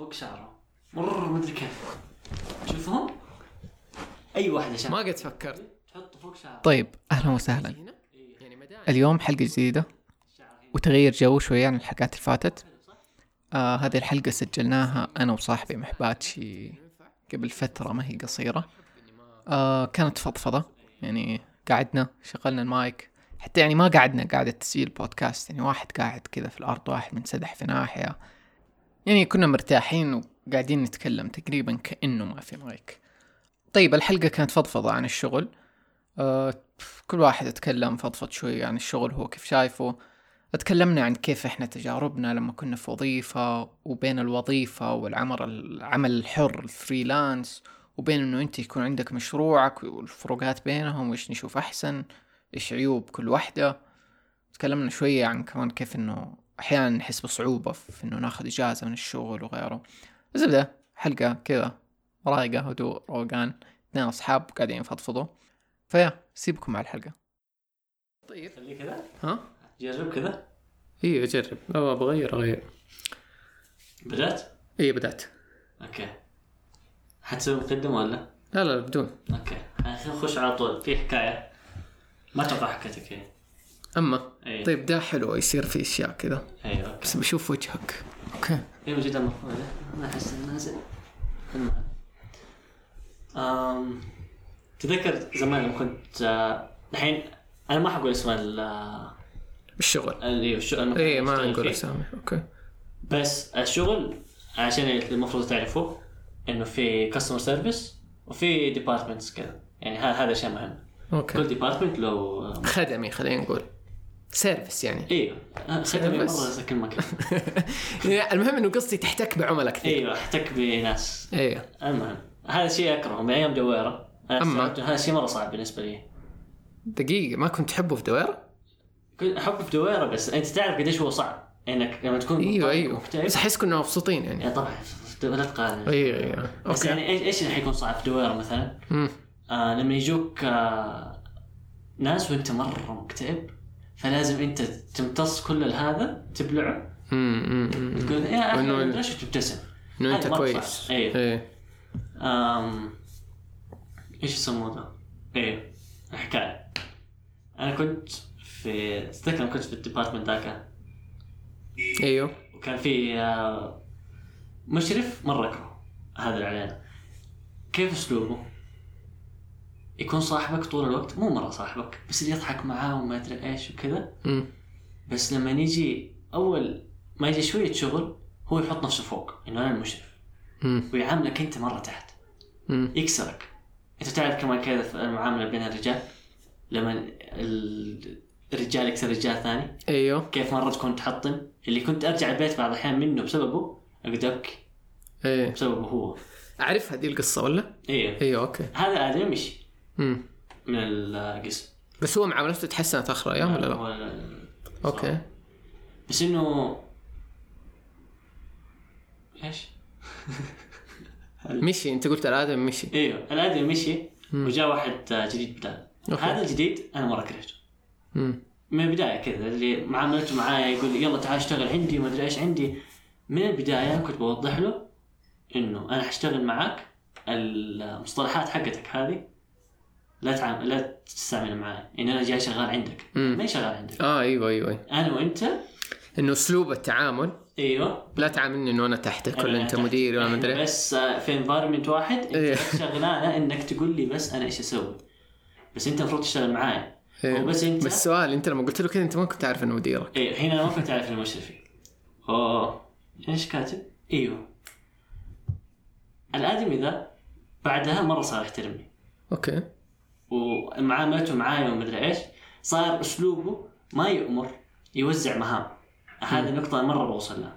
فوق شعره. مره ما أدري كيف. شوفهم أي واحدة شعر ما قد فكرت. تحطه فوق شعره طيب أهلا وسهلا. يعني اليوم حلقة جديدة. وتغيير جو شوية عن الحلقات اللي فاتت. آه هذه الحلقة سجلناها أنا وصاحبي محباتشي قبل فترة ما هي قصيرة. آه كانت فضفضة. يعني قعدنا شغلنا المايك. حتى يعني ما قعدنا قاعدة تسجيل بودكاست. يعني واحد قاعد كذا في الأرض واحد منسدح في ناحية. يعني كنا مرتاحين وقاعدين نتكلم تقريبا كأنه ما في مايك طيب الحلقة كانت فضفضة عن الشغل. آه كل واحد اتكلم فضفض شوي عن الشغل هو كيف شايفه. اتكلمنا عن كيف إحنا تجاربنا لما كنا في وظيفة وبين الوظيفة والعمل العمل الحر الفريلانس وبين إنه أنت يكون عندك مشروعك والفروقات بينهم وإيش نشوف أحسن إيش عيوب كل واحدة. تكلمنا شوية عن كمان كيف إنه أحيانا نحس بصعوبة في إنه ناخذ إجازة من الشغل وغيره. زبدة حلقة كذا رايقة هدوء روقان اثنين أصحاب قاعدين يفضفضوا. فيا سيبكم مع الحلقة. طيب. خليه كذا. ها؟ جرب كذا. إيه أجرب. لو بغير أغير. بدأت؟ إيه بدأت. Okay. حتسوي مقدمة ولا؟ لا لا بدون. Okay. خلينا نخش على طول. في حكاية. ما أتوقع حكيتك هي أما أي. طيب ده حلو يصير في أشياء كذا. أي okay. بس بشوف وجهك. Okay. أي من جد المفروض أنا أحس نازل. المهم أم... تذكر زمان لما كنت آه، الحين أنا ما حقول اسم ال آه، الشغل. ال- الش- المكان إيه اللي ما نقول. أسامي. Okay. بس الشغل عشان المفروض تعرفوا إنه في customer service وفي departments كذا. يعني هذا شيء مهم. كل okay department له خدمي خلينا نقول. service يعني. أيوه خدمي مرة كل مكان المهم إنه قصدي تحتك بعملاء كثير. أيوه أحتك بناس. إيه. المهم هذا شيء أكرهه من أيام دويرة. استوعبت هذا شيء مرة صعب بالنسبة لي. دقيقة ما كنت تحبه في دويرة؟ كنت احب في دويرة بس أنت تعرف قديش هو صعب. إنك لما تكون أيوه أيوه. بس أحس كنا مبسوطين يعني. يعني طبعا. لا تقارن. أيوه أيوه. بس يعني إيش إيش اللي حيكون صعب في دويرة مثلا؟ آه لما يجوك آه ناس وأنت مرة مكتئب فلازم انت تمتص كل هذا تبلعه. تقول يا وإنه أخي ليش تبتسم؟ إنه أنت هذا كويس. أيوه إيه آم... إيش يسموه ذا؟ إيه الحكاية أنا كنت في أتذكر كنت في ال department ذاك أيوه وكان في آه، مشرف مره اكره هذا اللي علينا كيف أسلوبه؟ يكون صاحبك طول الوقت مو مرة صاحبك بس اللي يضحك معاه وما ادري إيش وكذا. بس لما يجي أول ما يجي شوية شغل هو يحط نفسه فوق إنه أنا المشرف. ويعاملك أنت مرة تحت. يكسرك. أنت تعرف كمان كذا في المعاملة بين الرجال؟ لما ال- الرجال يكسر رجال ثاني. أيوه. كيف مرة تكون تحطم؟ اللي كنت أرجع البيت بعض الأحيان منه بسببه اقعد ابكي إيه. بسببه هو. أعرف هذه القصة ولا؟ أيوه أيوه okay. هذا ادمي مشي مم. من القسم بس هو معاملته تحسنت اخر أيام ولا لا؟ okay بس إنه إيش؟ مشي أنت قلت الادم مشي إيوه الآدمي مشي. وجاء واحد جديد بدال. هذا الجديد أنا مرة كرهته. من البداية كذا اللي معاملته معايا يقول يلا تعال اشتغل عندي وما أدري إيش عندي من البداية كنت بوضح له إنه أنا حأشتغل معاك المصطلحات حقتك هذه لا تعامل لا تستعمل معايا ان أنا جاي شغال عندك. مم. ما شغال عندك. آه أيوه أيوه أيوة. أنا وأنت؟ إنه أسلوب التعامل. أيوه. لا تعاملني إنه أنا تحتك ولا أنا أنت تحت. مديري ولا مدري. بس آه، في انفايرمنت واحد أنت إيه. بس شغلانة إنك تقول لي بس أنا إيش أسوي. بس أنت المفروض تشتغل معايا إيه. وبس أنت؟ بس سؤال أنت لما قلت له كذا أنت ما كنت عارف إنه مديرك. إيه هنا أنا ما كنت اعرف المشرفي أوه. إيش كاتب؟ إيوه. الآدمي ذا بعدها مرة صار يحترمني. Okay. ومعاملته معايا ومدري إيش صار أسلوبه ما يأمر يوزع مهام. هذه النقطة مرة بوصل لها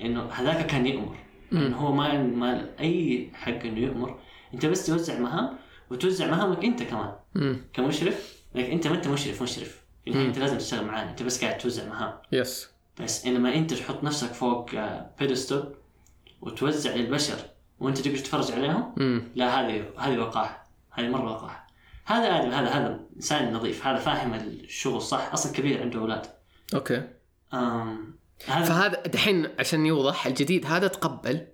إنه هذاك كان يأمر إنه هو ما ما أي حق إنه يأمر أنت بس توزع مهام وتوزع مهامك أنت كمان. كمشرف لكن أنت ما أنت مشرف مشرف. أنت لازم تشتغل معانا أنت بس قاعد توزع مهام. يس بس إنما أنت تحط نفسك فوق بيدستول وتوزع للبشر وأنت تقدر تتفرج عليهم لا هذه هذه وقاحة. هذه مرة وقاحة. هذا آدم هذا هذا إنسان نظيف. هذا فاهم الشغل صح. أصلا كبير عنده أولاد. أوكي. أم هذا فهذا دحين عشان يوضح الجديد هذا تقبل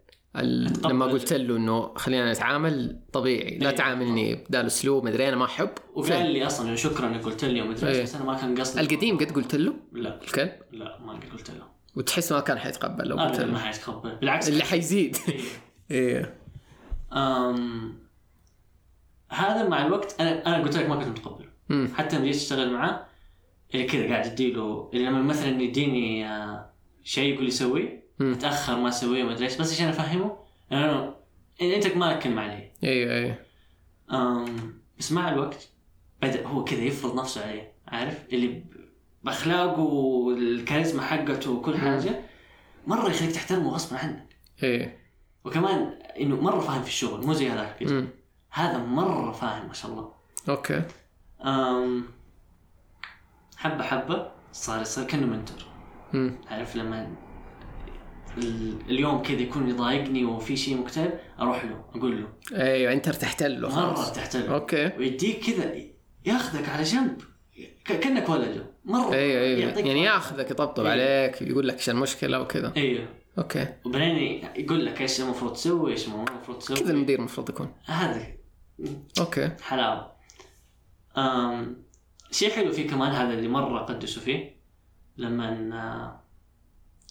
لما قلت له إنه خلينا نتعامل طبيعي لا إيه. تعاملني بدا الاسلوب مدري أنا ما أحب. وقال لي أصلا شكرا انك قلت لي ومدري إيش إيه. بس أنا ما كان قصدي. القديم قد قلت له؟ لا. الكلب؟ لا ما قد قلت له. وتحس ما كان حيتقبل لو قلت ابدا ما له حيتقبل. بالعكس. اللي حيزيد. إيه. إيه. أم... هذا مع الوقت أنا أنا قلت لك ما كنت متقبله. حتى لما جيت اشتغل معاه اللي كذا قاعد اديله اللي لما مثلا يديني آه، شيء يقول لي سويه. أتأخر ما أسويه ما أدري إيش بس عشان أفهمه انه أنت ما كلمه علي أيوه أيوه أم... بس مع الوقت بدأ هو كذا يفرض نفسه علي عارف؟ اللي بأخلاقه والكاريزما حقته وكل حاجة مرة يخليك تحترمه غصبا عنك. إيه. وكمان إنه مرة فاهم في الشغل مو زي هذاك. هذا مرة فاهم ما شاء الله. Okay. أم... حبة حبة صار يصير كانه mentor. عارف لما ال- اليوم كذا يكون يضايقني وفي شيء مكتئب أروح له أقول له. أيوه أنت ارتحت له مرة ارتحت له. Okay. ويديك كذا ياخذك على جنب. كأنك ولده مرة أيوه أيوه. يعطيك يعني. ياخذك يطبطب إيه. عليك يقول لك إيش المشكلة وكذا. أيوه. Okay. وبعدين يقول لك إيش المفروض تسوي إيش المفروض تسوي. كذا المدير المفروض يكون. هذا okay. حلاوه أم شيء حلو فيه كمان هذا اللي مرة قدسه فيه لما آه،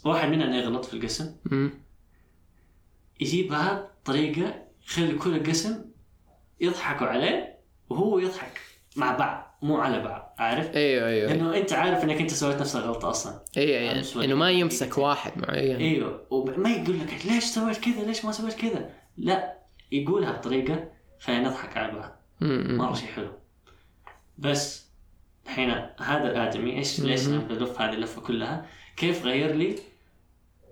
واحد مننا يغلط في القسم. يجيبها بطريقه يخلي كل القسم يضحكوا عليه وهو يضحك مع بعض مو على بعض عارف؟ أيوه أيوه. لأنه أنت عارف إنك أنت سويت نفس الغلطة أصلا. أيوه يعني. إنه ما يمسك واحد معين. أيوه. وما يقول لك ليش سويت كذا ليش ما سويت كذا؟ لا يقولها بطريقه خلينا نضحك على بعض. مره شيء حلو. بس الحين هذا الآدمي إيش ليش أنا بلف هذه اللفة كلها؟ كيف غير لي؟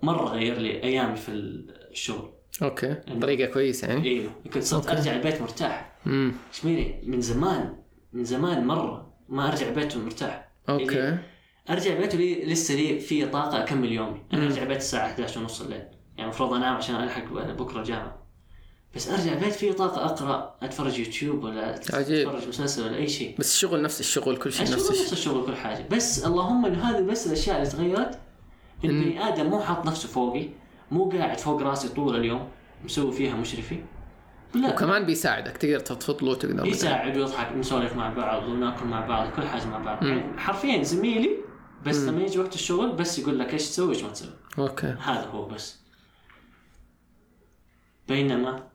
مرة غير لي أيامي في الشغل. okay. طريقة كويسة يعني. أيوه كنت صرت. أرجع البيت مرتاح. شميري من زمان من زمان مرة ما أرجع البيت مرتاح. okay. أرجع البيت ولي لسه لي في طاقة اكمل يومي أنا. أرجع البيت الساعة 11 ونص الليل. يعني المفروض أنام عشان ألحق بكرة جامعه بس أرجع البيت في طاقة أقرأ أتفرج يوتيوب ولا عجيب. أتفرج مسلسل ولا أي شيء. بس الشغل نفس الشغل كل شيء نفس الشغل الشيء. نفس الشغل كل حاجة. بس اللهم إنه هذه بس الأشياء اللي تغيرت البني آدم مو حاط نفسه فوقي مو قاعد فوق راسي طول اليوم مسوي فيها مشرفي. لا. وكمان بيساعدك تقدر تفض له تقدر يساعد ويضحك نسولف مع بعض وناكل مع بعض كل حاجة مع بعض. يعني حرفيا زميلي بس مم. لما يجي وقت الشغل بس يقول لك إيش تسوي إيش ما تسوي. أوكي. هذا هو بس. بينما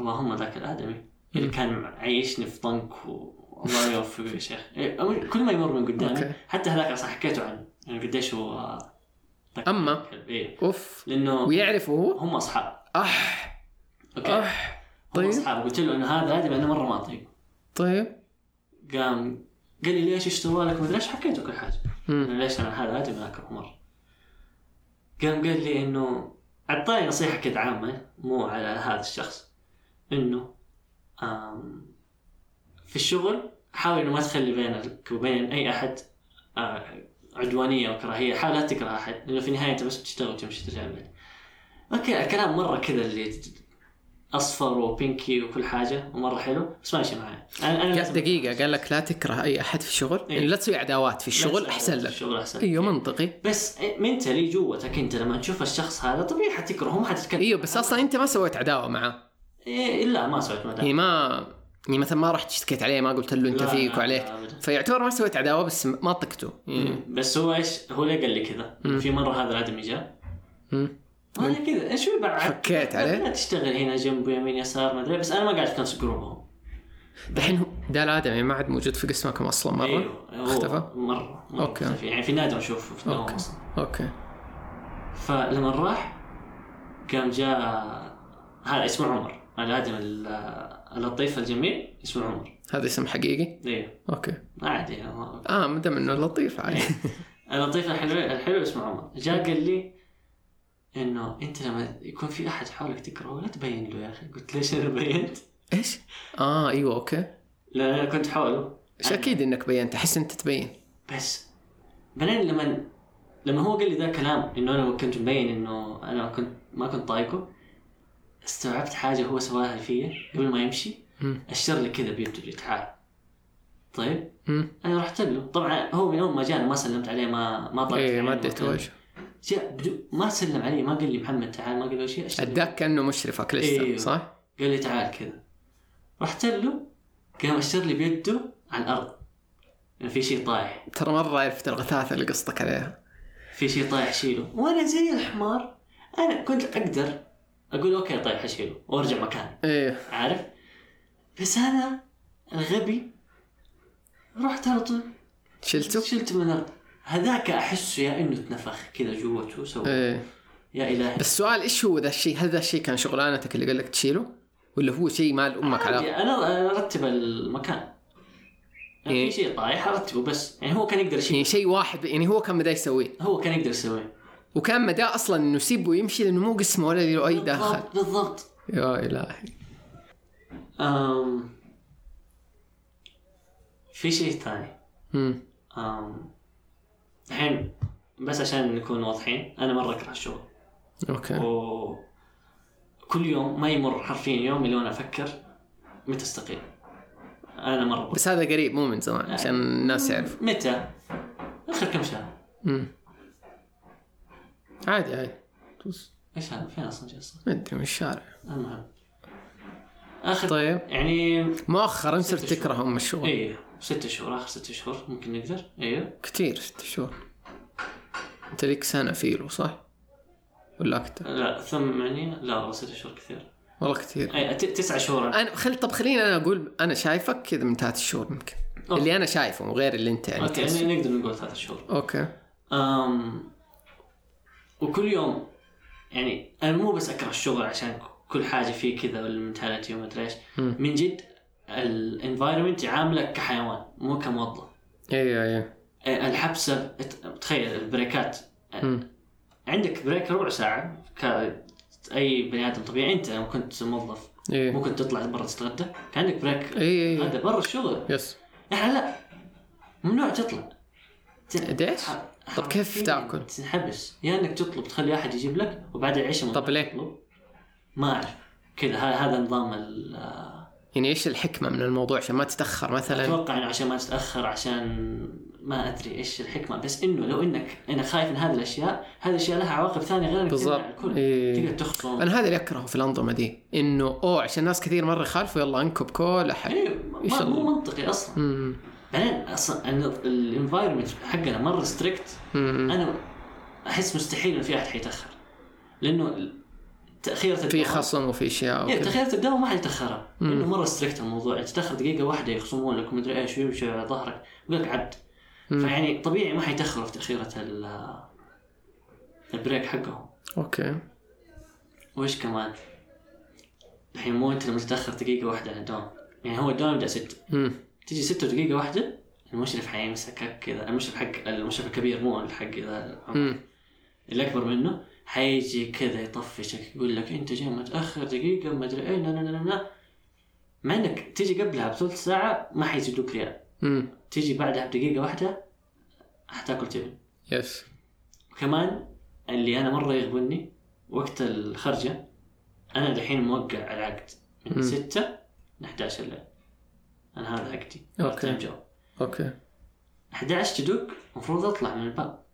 اللهم ذاك الآدمي. اللي. كان عايشني في طنك والله يوفقه يا شيخ. إيه، كل ما يمر من قدامي. حتى هذاك أصلا حكيته عنه. يعني قديش هو أما إيه. أوف. لأنه ويعرف هو؟ هم أصحاب. أح. أوكي. أح. هم طيب. أصحاب. قلت له إنه هذا ادمي أنا مرة ما أطيقه. طيب. قام قال لي ليش سوى لك؟ مدري إيش حكيته كل حاجة. ليش أنا هذا ادمي اكره مرة. قام قال لي إنه أعطاني نصيحة كذا عامة مو على هذا الشخص. انه في الشغل حاول إنه ما تخلي بينك وبين أي أحد آه، عدوانية وكراهيه حاول لا تكره أحد لأنه في النهاية أنت بس بتشتغل وتمشي ترجع البيت okay الكلام مرة كذا اللي أصفر و pinky وكل حاجة ومرة حلو بس ماشي معي. أنا أنا قال دقيقة قال لك لا تكره أي أحد في الشغل؟ إيه. يعني لا تسوي عداوات في الشغل أحسن لك. الشغل أحسن. أيوه منطقي. بس mentally جواتك أنت لما تشوف الشخص هذا طبيعي حتكرهه ما حتتكلم أيوه بس أصلا أنت ما سويت عداوة معاه إيه لا ما سويت مدى يعني ما يعني مثلا ما رحت اشتكيت عليه ما قلت له لا، فيك وعليك. فيعتبر ما سويت عداوة بس ما طقته يعني بس هو إيش هو ليه قال لي كذا. في مرة هذا الآدمي جاء مم. وأنا كذا إيش بعد فكيت عليه؟ لا تشتغل هنا جنبه يمين يسار ما أدري بس أنا ما قاعد في نفس ال group هو دحين هو ده الآدمي ما عاد موجود في قسمكم أصلا مرة أيوه. اختفى؟ مرة مرة okay. اختفى. يعني في نادر اشوفه في الدوام okay أصلا okay فلما راح قام جاء هذا اسمه عمر الادم ال- اللطيف الجميل اسمه عمر. هذا اسم حقيقي؟ أيوه okay. عادي يعني ما- ما دام إنه لطيف عادي. اللطيف الحلو الحلو اسمه عمر. جاء قال لي إنه أنت لما يكون في أحد حولك تكرهه لا تبين له يا أخي. قلت ليش أنا بينت؟ إيش؟ آه أيوه okay. لأن أنا كنت حوله. إيش أكيد إنك بينت أحس أنت تبين. بس بعدين لما لما هو قال لي ذا الكلام إنه أنا كنت مبين إنه أنا كنت ما كنت طايقه استوعبت حاجة هو سواها فيا قبل ما يمشي. اشر لي كذا بيده لي تعال. طيب؟ مم. أنا رحت له. طبعا هو من يوم ما جاني ما سلمت عليه ما ما طلعت إيه عيني ما اديت وقتها. وجه جاء بدو ما سلم علي ما قال لي محمد تعال ما قال لي شيء أداك كأنه مشرفك لسه إيوه. صح؟ قال لي تعال كذا. رحت له قام اشر لي بيده على الأرض. يعني في شيء طايح. ترى مرة عرفت الغثاثة اللي قصدك عليها. في شيء طايح شيله. وأنا زي الحمار. أنا كنت أقدر أقول okay طيب حشيله وأرجع مكاني. إيه. عارف؟ بس أنا الغبي رحت على طول. شلته؟ شلته من الأرض. هذاك احسه يا إنه تنفخ كذا جواته سوى إيه. يا إلهي. بس سؤال إيش هو ذا الشيء؟ هل ذا الشيء كان شغلانتك اللي قال لك تشيله؟ ولا هو شيء مال أمك؟ على أنا أرتب المكان. يعني إيه. في شيء طايح أرتبه بس. يعني هو كان يقدر يشيل. يعني شيء واحد يعني هو كان بدا يسويه هو كان يقدر يسويه وكان مدى أصلا إنه يسيبه يمشي لأنه مو قسمه ولا له أي داخل بالضبط بالضبط. يا إلهي. أم في شيء ثاني. امم أم الحين بس عشان نكون واضحين أنا مرة أكره الشغل. أوكي. و كل يوم ما يمر حرفيا يوم إلا وأنا أفكر متى أستقيل. أنا مرة بس هذا قريب مو من زمان عشان الناس يعرفوا. متى؟ آخر كم شهر. امم عادي عادي. بس إيش هذا؟ فين أصلا جالس ما أدري من الشارع. المهم. اخر طيب. يعني مؤخرا صرت تكره ام الشغل. إيه ست شهور آخر ست شهور ممكن نقدر. أيوه كثير ست شهور. أنت لك سنة فيلو صح؟ ولا أكثر؟ لا ثمانية لا والله ست شهور كثير. والله كثير. اي تسع شهور. أنا خل طب خليني أنا أقول أنا شايفك كذا من ثلاث شهور يمكن. اللي أنا شايفه وغير اللي أنت يعني okay. يعني نقدر نقول ثلاث شهور. okay. أم وكل يوم يعني أنا مو بس أكره الشغل عشان كل حاجة فيه كذا وال mentality وما أدري إيش. من جد ال environment يعاملك كحيوان مو كموظف. أيوه أيوه الحبسة تخيل البريكات. مم. عندك break ربع ساعة ك أي بني آدم طبيعي أنت لما كنت موظف إيه. ممكن تطلع برا تتغدى كان عندك break. اي اي هذا برا الشغل. yes. إحنا لا ممنوع تطلع؟ ح- طب كيف تاكل؟ تنحبس يا إنك تطلب تخلي أحد يجيب لك وبعد العشاء طب ليه؟ تطلب. ما أعرف كذا هذا نظام ال يعني إيش الحكمة من الموضوع عشان ما تتأخر مثلا أتوقع إنه عشان ما تتأخر عشان ما أدري إيش الحكمة بس إنه لو إنك أنا خايف من هذه الأشياء هذه الأشياء لها عواقب ثانية غير إنك بالضبط. الكل إيه. تقدر تخصم أنا هذا اللي أكرهه في الأنظمة دي إنه أوه عشان ناس كثير مرة يخالفوا يلا أنكب كل أحد أيوه مو؟ منطقي أصلا امم بعدين أصلا ال environment حقنا مرة strict أنا أحس مستحيل إن في أحد حيتأخر. لأنه تأخيرة في خصم وفي أشياء يعني تأخيرة الدوام ما حيتأخرها. لأنه مرة strict الموضوع. تتاخر دقيقة واحدة يخصمون لك مدري إيش ويمشي على ظهرك. يقول لك عبد. فيعني طبيعي ما حيتأخروا في تأخيرة ال break حقهم. okay. وإيش كمان؟ الحين مو أنت لما تتاخر دقيقة واحدة على الدوام. يعني هو الدوام يبدأ 6 تجي 6 دقيقة واحدة المشرف حيمسكك كذا المشرف حق المشرف الكبير مو الحق ذا اللي أكبر منه حيجي كذا يطفشك يقول لك أنت جاي متأخر دقيقة ما أدري إيه لا لا لا لا مع إنك تجي قبلها بثلث ساعة ما حيزيدوك ريال. تجي بعدها بدقيقة واحدة حتاكل تبن. yes. وكمان اللي أنا مرة يغبني وقت الخرجة أنا دحين موقع العقد من 6 ل 11 الليل أنا هذا okay. time job okay. 11 تدق المفروض أطلع من الباب.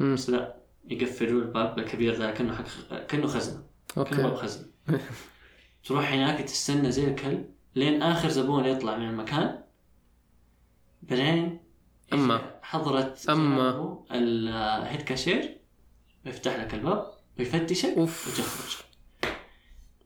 امم بس لا يقفلوا الباب الكبير ذا كأنه حق كأنه خزنة. كأنه باب okay خزنة. تروح هناك تستنى زي الكلب لين آخر زبون يطلع من المكان. بعدين أما. حضرت. جنابه ال head cashier يفتح لك الباب ويفتشك. وتخرج.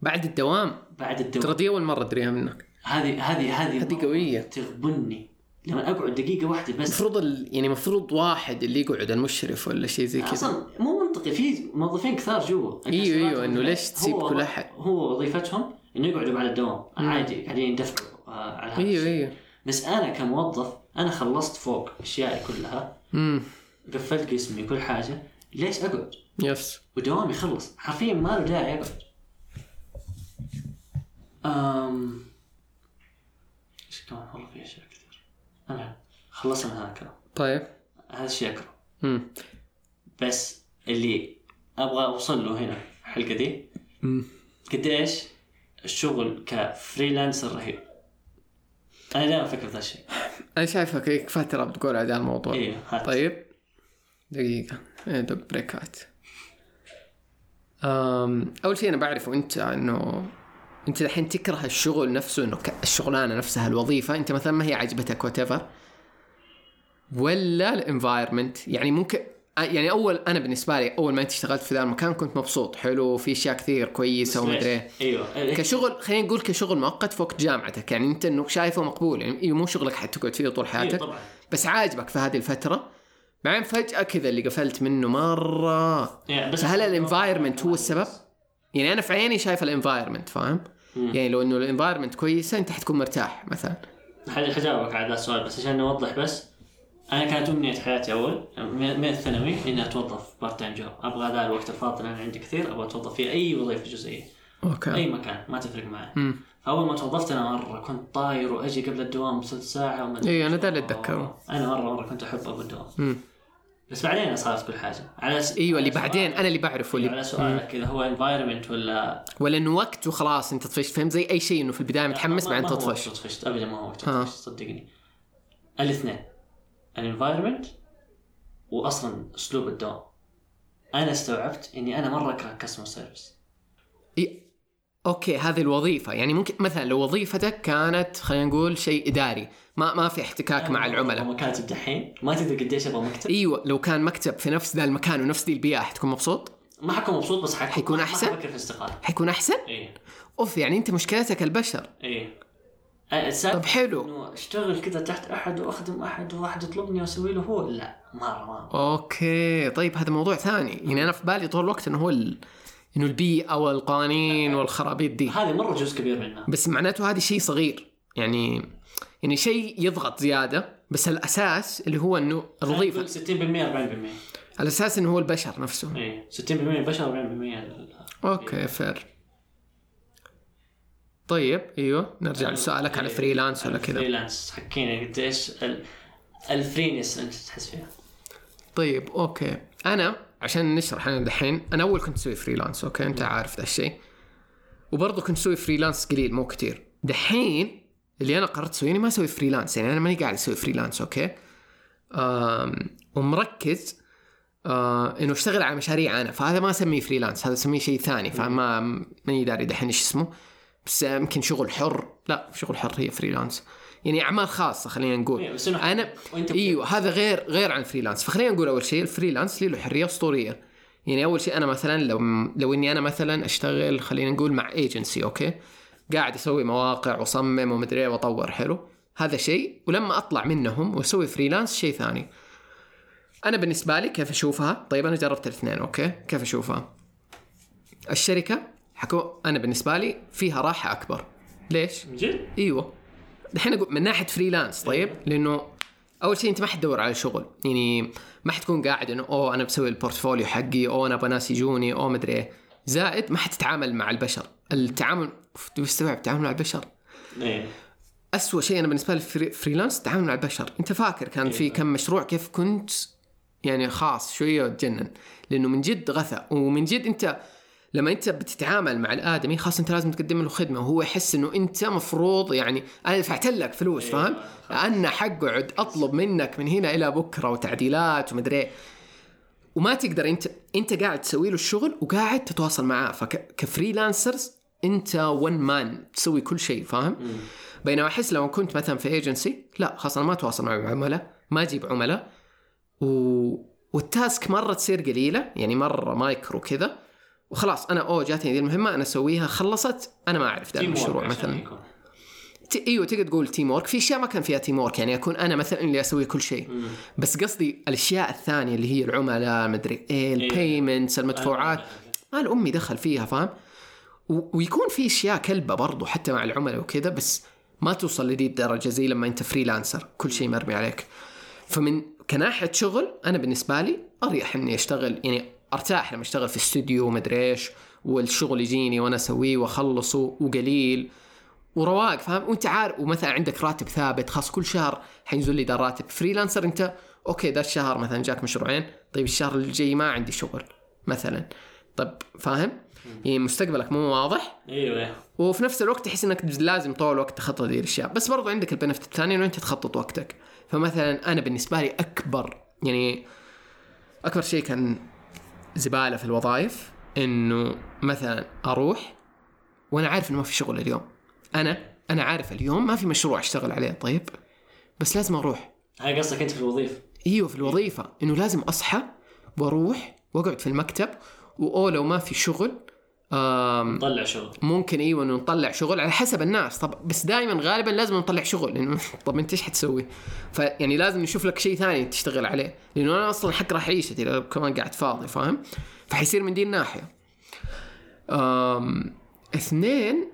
بعد الدوام. بعد ترى الدوام. دي أول مرة ادريها منك. هذه هذه هذه هذه قويه تغبني. لما أقعد دقيقة واحدة بس. المفروض ال... يعني المفروض واحد اللي يقعد المشرف ولا شيء زي كذا. أصلا مو منطقي في موظفين كثار جوا. إيوه إيوه إنه ليش تسيب كل أحد؟ هو وظيفتهم إنه يقعدوا بعد الدوام. مم. عادي قاعدين يدفعوا آه، على هذا إيوه. إيوه. بس أنا كموظف أنا خلصت فوق أشيائي كلها. امم قفلت قسمي كل حاجة. ليش أقعد؟ يس. ودوامي خلص. حرفيا ما له داعي أقعد. أم... كمان والله في أشياء كثير. المهم خلصنا الكلام. طيب. هذا الشيء أكره. امم بس اللي أبغى أوصل له هنا الحلقة دي قديش الشغل ك freelancer رهيب. أنا دائما أفكر في ذا الشيء. أنا شايفك هيك فتره بتقول على الموضوع. أيوه هات. طيب. دقيقة. إيه، دق break ات أم، أول شيء أنا بعرفه أنت إنه انت الحين تكره الشغل نفسه انه الشغلانة نفسها الوظيفة انت مثلا ما هي عجبتك what ولا ال environment يعني ممكن يعني أول أنا بالنسبة لي أول ما أنت اشتغلت في ذا المكان كنت مبسوط. حلو في أشياء كثير كويسة ومدري ليش؟ إيه. أيوه. كشغل خلينا نقول كشغل مؤقت في وقت جامعتك. يعني أنت انه شايفه مقبول. يعني إيه مو شغلك حتقعد فيه طول أيوه حياتك طبعا. بس عاجبك في هذه الفترة. بعدين فجأة كذا اللي قفلت منه مرة. يعني بس فهل ال environment هو السبب؟ يعني أنا في عيني شايف ال environment فاهم؟ يعني لو إنه ال environment كويسة أنت حتكون مرتاح مثلا. حجاوبك على هذا السؤال بس عشان نوضح بس. أنا كانت أمنية حياتي أول من الثانوي إني أتوظف part-time job أبغى ذا الوقت الفاضي اللي أنا عندي كثير أبغى أتوظف في أي وظيفة جزئية. okay. أي مكان ما تفرق معي. امم فاول ما توظفت أنا مرة كنت طاير وأجي قبل الدوام بثلث ساعة وما إيه، أنا إيش. ده اللي أتذكره. أنا مره مرة كنت أحب أبو الدوام. امم بس بعدين صارت كل حاجة. على س... إيوه اللي بعدين أنا اللي بعرفه أيوة، على اللي سؤالك إذا هو environment ولا ولا إنه وقت وخلاص أنت طفشت. فهمت زي أي شيء إنه في البداية متحمس بعدين ما هو تطفش وقت طفشت. ابدا ما هو وقت. طفشت صدقني. الاثنين. ال environment واصلا أسلوب الدوام أنا استوعبت إني أنا مرة أكره customer service إيه. okay هذه الوظيفة. يعني ممكن مثلا لو وظيفتك كانت خلينا نقول شيء إداري ما ما في احتكاك مع العملاء. مكاتب دحين. ما تدري قديش أبغى مكتب. أيوه لو كان مكتب في نفس ذا المكان ونفس دي البيئة حتكون مبسوط؟ ما حكون مبسوط بس حكون حيكون؟ ما حفكر في الاستقاله حيكون أحسن؟ إيه. أوف يعني أنت مشكلتك البشر. إيه. طب حلو. إنه أشتغل كذا تحت أحد وأخدم أحد وواحد يطلبني وأسوي له هو؟ لا مرة. ما أوكي طيب هذا موضوع ثاني. يعني أنا في بالي طول الوقت إنه هو ال... إنه البيئة والقوانين والخرابيط دي. هذه مرة جزء كبير منها. بس معناته هذا شيء صغير. يعني يعني شيء يضغط زيادة بس الأساس اللي هو إنه الوظيفة. 60% 40% الأساس إنه هو البشر نفسه إيه 60% البشر 40% ال- okay fair طيب أيوه نرجع لسؤالك على freelance ولا كذا. فريلانس حكينا قديش ال- الfreelance أنت تحس فيها. طيب okay. أنا عشان نشرح أنا دحين أنا أول كنت أسوي freelance okay؟ أنت عارف ذا الشيء. وبرضه كنت أسوي freelance قليل مو كتير. دحين اللي أنا قررت أسويه أني ما أسوي freelance يعني أنا ماني قاعد أسوي freelance okay؟ ومركز آه إنه أشتغل على مشاريع أنا. فهذا ما أسميه freelance هذا أسميه شيء ثاني. فما ماني داري دحين إيش اسمه. بس يمكن شغل حر. لا شغل حر هي freelance يعني أعمال خاصة خلينا نقول. إيه، أنا إيوه هذا غير غير عن ال freelance فخلينا نقول أول شيء ال freelance له حرية أسطورية. يعني أول شيء أنا مثلا لو لو إني أنا مثلا أشتغل خلينا نقول مع agency okay؟ قاعد أسوي مواقع وأصمم ومدري إيه وأطور حلو؟ هذا شيء. ولما أطلع منهم وأسوي freelance شيء ثاني. أنا بالنسبة لي كيف أشوفها؟ طيب أنا جربت الاثنين okay؟ كيف أشوفها؟ الشركة حقو أنا بالنسبة لي فيها راحة أكبر. ليش؟ جد؟ إيوه. دحين أقول من ناحية freelance طيب؟ لأنه أول شيء أنت ما حتدور على شغل. يعني ما حتكون قاعد إنه أوه أنا بسوي ال portfolio حقي أوه أنا أبغى ناس يجوني أوه مدري إيه. زائد ما حتتعامل مع البشر. التعامل تستوعب التعامل مع البشر. إيه. أسوأ شيء أنا بالنسبة لي فريلانس التعامل مع البشر. أنت فاكر كان في كم مشروع كيف كنت يعني خاص شوية وتجنن؟ لأنه من جد غثى ومن جد أنت لما انت بتتعامل مع الآدمي خاصة أنت لازم تقدم له خدمة وهو يحس إنه أنت مفروض يعني أنا دفعت لك فلوس فاهم؟ أنا حقعد أطلب منك من هنا إلى بكرة وتعديلات ومدري إيه. وما تقدر أنت أنت قاعد تسوي له الشغل وقاعد تتواصل معاه فك freelancers أنت one man تسوي كل شيء فاهم؟ بينما أحس لو كنت مثلا في ايجنسي لا خلاص أنا ما أتواصل مع عملاء ما أجيب عملاء و... وال task مرة تصير قليلة يعني مرة مايكرو كذا وخلاص أنا أوه جاتني ذي المهمة أنا أسويها خلصت أنا ما أعرف ذا المشروع عشان مثلا. ت... إيوه تقدر تقول teamwork في أشياء ما كان فيها teamwork يعني أكون أنا مثلا اللي أسوي كل شيء. بس قصدي الأشياء الثانية اللي هي العملاء مدري إيه ال payments المدفوعات مالي دخل فيها فاهم؟ و... ويكون في أشياء كلبة برضو حتى مع العملاء وكذا بس ما توصل لدي الدرجة زي لما أنت freelancer كل شيء مرمي عليك. فمن كناحية شغل أنا بالنسبة لي أريح إني أشتغل يعني أرتاح لما أشتغل في استوديو ومدري إيش والشغل يجيني وأنا أسويه وأخلصه وقليل ورواق فاهم؟ وأنت عارف ومثلا عندك راتب ثابت خلاص كل شهر حينزل لي ذا الراتب. freelancer أنت okay ذا الشهر مثلا جاك مشروعين طيب الشهر الجاي ما عندي شغل مثلا. طيب فاهم؟ يعني مستقبلك مو واضح؟ إيوه. أيوه وفي نفس الوقت تحس إنك لازم طول الوقت تخطط هذه الأشياء. بس برضو عندك ال benefit الثاني إنه أنت تخطط وقتك. فمثلا أنا بالنسبة لي أكبر يعني أكبر شيء كان زبالة في الوظائف إنه مثلا أروح وأنا عارف إنه ما في شغل اليوم. أنا أنا عارف اليوم ما في مشروع أشتغل عليه طيب؟ بس لازم أروح. هاي قصدك أنت في الوظيفة. إيوه في الوظيفة. إنه لازم أصحى وأروح وأقعد في المكتب وأو لو ما في شغل آم طلع شغل ممكن إيوه إنه نطلع شغل على حسب الناس طب بس دائما غالبا لازم نطلع شغل لأنه طب أنت إيش حتسوي؟ فيعني لازم نشوف لك شيء ثاني تشتغل عليه لأنه أنا أصلا حكره عيشتي لو كمان قاعد فاضي فاهم؟ فحيصير من دي الناحية. أم اثنين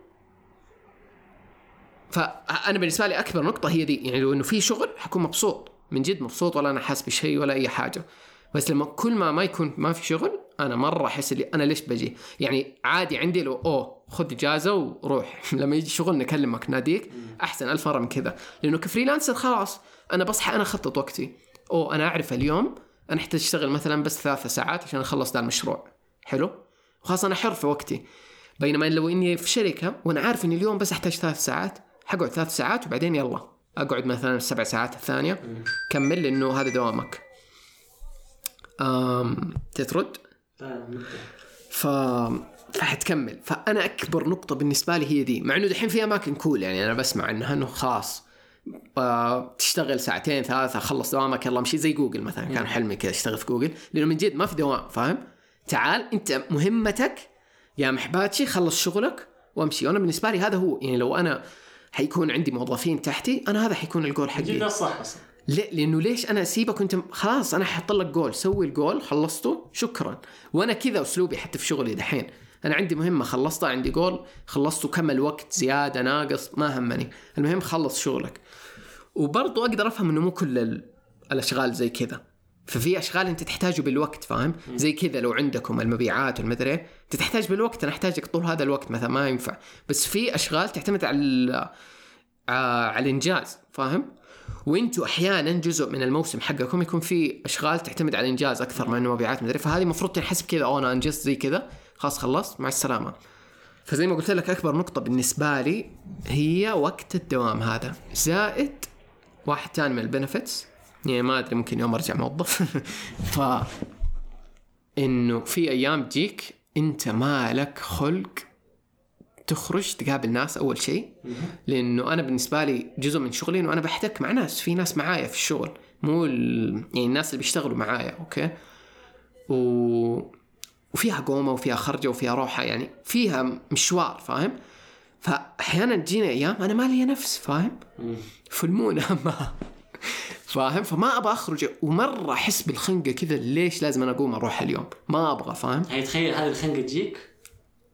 فأنا بالنسبة لي أكبر نقطة هي دي يعني لو إنه في شغل حكون مبسوط من جد مبسوط ولا أنا حاسس بشيء ولا أي حاجة بس لما كل ما ما يكون ما في شغل أنا مرة أحس اللي أنا ليش بجي؟ يعني عادي عندي لو أوه خذ إجازة وروح. لما يجي شغل نكلمك ناديك أحسن ألف مره من كذا. لأنه ك freelancer خلاص أنا بصحى أنا أخطط وقتي. أوه أنا أعرف اليوم أنا أحتاج أشتغل مثلا بس ثلاثة ساعات عشان أخلص ذا المشروع. حلو؟ وخلاص أنا حر في وقتي. بينما لو إني في شركة وأنا عارف إني اليوم بس أحتاج ثلاث ساعات حقعد ثلاث ساعات وبعدين يلا أقعد مثلا السبع ساعات الثانية كمل لأنه هذا دوامك. تترد؟ ف حتكمل فأنا أكبر نقطة بالنسبة لي هي دي. مع إنه دحين في أماكن cool يعني أنا بسمع إنه خلاص آه، تشتغل ساعتين ثلاثة خلص دوامك يلا امشي. زي جوجل مثلا كان حلمي كذا اشتغل في جوجل. لأنه من جد ما في دوام فاهم؟ تعال أنت مهمتك يا محباتشي خلص شغلك وامشي. وأنا بالنسبة لي هذا هو. يعني لو أنا حيكون عندي موظفين تحتي أنا هذا حيكون الجول حقي. ده الصح أصلا. ليه؟ لأنه ليش أنا أسيبك وأنت خلاص أنا حاط لك جول سوي الجول خلصته شكرا. وأنا كذا أسلوبي حتى في شغلي دحين. أنا عندي مهمة خلصتها عندي جول خلصته كمل وقت زيادة ناقص ما همني. المهم خلص شغلك. وبرضو أقدر أفهم إنه مو كل ال- الأشغال زي كذا. ففي أشغال أنت تحتاجه بالوقت فاهم؟ زي كذا لو عندكم المبيعات والمدري إيه، أنت تحتاج بالوقت أنا أحتاجك طول هذا الوقت مثلا ما ينفع. بس في أشغال تعتمد على آه، على الإنجاز فاهم؟ وانتوا أحيانا جزء من الموسم حقكم يكون في اشغال تعتمد على الانجاز أكثر من مبيعات مدري. فهذه المفروض تنحسب كذا أو أنا انجزت زي كذا. خلاص خلصت مع السلامة. فزي ما قلت لك أكبر نقطة بالنسبة لي هي وقت الدوام هذا. زائد واحد ثاني من البنفتس يعني ما أدري ممكن يوم أرجع موظف. ف انه في أيام تجيك أنت ما لك خلق تخرج تقابل ناس أول شيء. لأنه أنا بالنسبة لي جزء من شغلي إنه أنا بحتك مع ناس في ناس معايا في الشغل. مو ال... يعني الناس اللي بيشتغلوا معايا أوكي؟ و... وفيها قومة وفيها خرجة وفيها روحه يعني فيها مشوار فاهم؟ فأحيانا تجيني أيام أنا ما لي نفس فاهم؟ فال mood ما فاهم؟ فما أبغى أخرج ومرة أحس بالخنقة كذا ليش لازم أنا أقوم أروح اليوم؟ ما أبغى فاهم؟ هي تخيل هذه الخنقة تجيك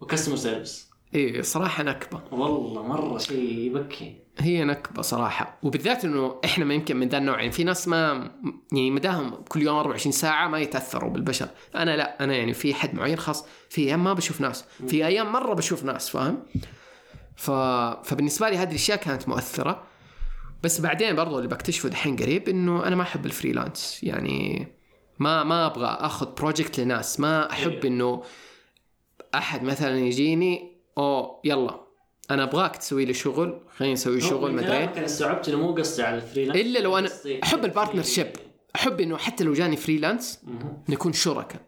و customer service إيه صراحة نكبة. والله مرة شيء يبكي. هي نكبة صراحة. وبالذات إنه إحنا ما يمكن من ذا النوع يعني في ناس ما يعني مداهم كل يوم 24 ساعة ما يتأثروا بالبشر. أنا لا أنا يعني في حد معين خاص في أيام ما بشوف ناس في أيام مرة بشوف ناس فاهم؟ ف... فبالنسبة لي هذه الأشياء كانت مؤثرة. بس بعدين برضو اللي بكتشفه دحين قريب إنه أنا ما أحب ال freelance. يعني ما ما أبغى أخذ project لناس. ما أحب إنه أحد مثلا يجيني أو يلا. أنا أبغاك تسوي لي شغل خلينا نسوي شغل مدري. كلامك أنا استوعبت انه مو قصدي على ال freelance. إلا لو أنا أحب ال partnership أحب إنه حتى لو جاني freelance. نكون شركاء.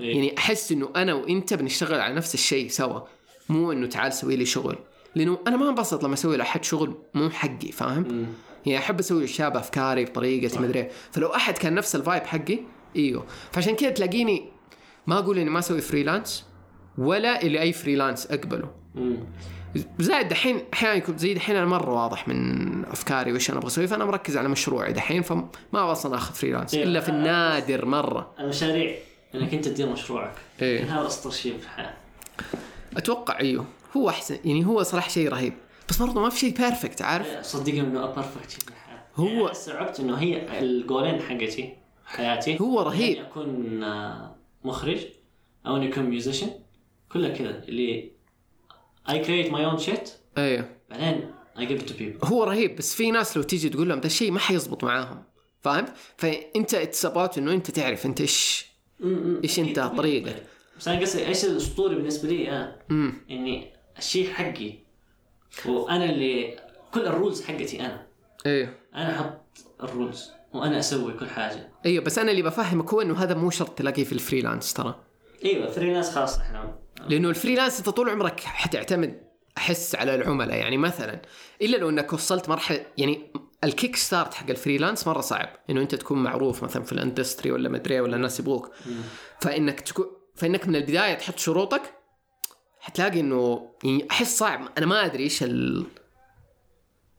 إيه. يعني أحس إنه أنا وإنت بنشتغل على نفس الشيء سوا. مو إنه تعال سوي لي شغل. لأنه أنا ما انبسط لما أسوي لأحد شغل مو حقي فاهم؟ يعني أحب أسوي اشياء بافكاري بطريقتي مدري إيه. فلو أحد كان نفس ال vibe حقي إيوه. فعشان كذا تلاقيني ما أقول إني ما أسوي freelance ولا اللي أي freelance أقبله. زائد دحين أحيانا يكون زي دحين أنا مرة واضح من أفكاري وإيش أنا أبغى أسوي فأنا مركز على مشروعي دحين فما أصلا آخذ freelance إيه. إلا في النادر مرة. المشاريع إنك أنت تدير مشروعك. إيه. هذا اسطر شيء في الحياة أتوقع إيوه. هو أحسن. يعني هو صراحة شيء رهيب. بس برضه ما في شيء perfect عارف؟ صدقني إنه perfect شيء في الحياة. هو- يعني استوعبت إنه هي ال goal in حقتي حياتي. هو رهيب. إني أكون آه، مخرج أو أني أكون musician كلها كذا اللي I create my own shit أيوه بعدين give it to people. هو رهيب بس في ناس لو تيجي تقول لهم ده الشيء ما حيزبط معاهم فاهم؟ فأنت it's إنه أنت تعرف أنت إيش أنت أكيد. طريقك؟ بس أنا قصدي إيش الاسطوري بالنسبة لي؟ أنا امم إني الشيء حقي وأنا اللي كل ال rules حقتي أنا. أيوه أنا أحط ال rules وأنا أسوي كل حاجة. أيوه بس أنا اللي بفهمك هو إنه هذا مو شرط تلاقيه في ال freelance ترى. إيوه freelance خلاص إحنا. لأنه ال freelance أنت طول عمرك حتعتمد أحس على العملاء. يعني مثلا إلا لو إنك وصلت مرحلة يعني ال kick start حق ال freelance مرة صعب. إنه أنت تكون معروف مثلا في ال industry ولا مدري ولا الناس يبغوك. فإنك تكون فإنك من البداية تحط شروطك حتلاقي إنه يعني أحس صعب. أنا ما أدري إيش ال...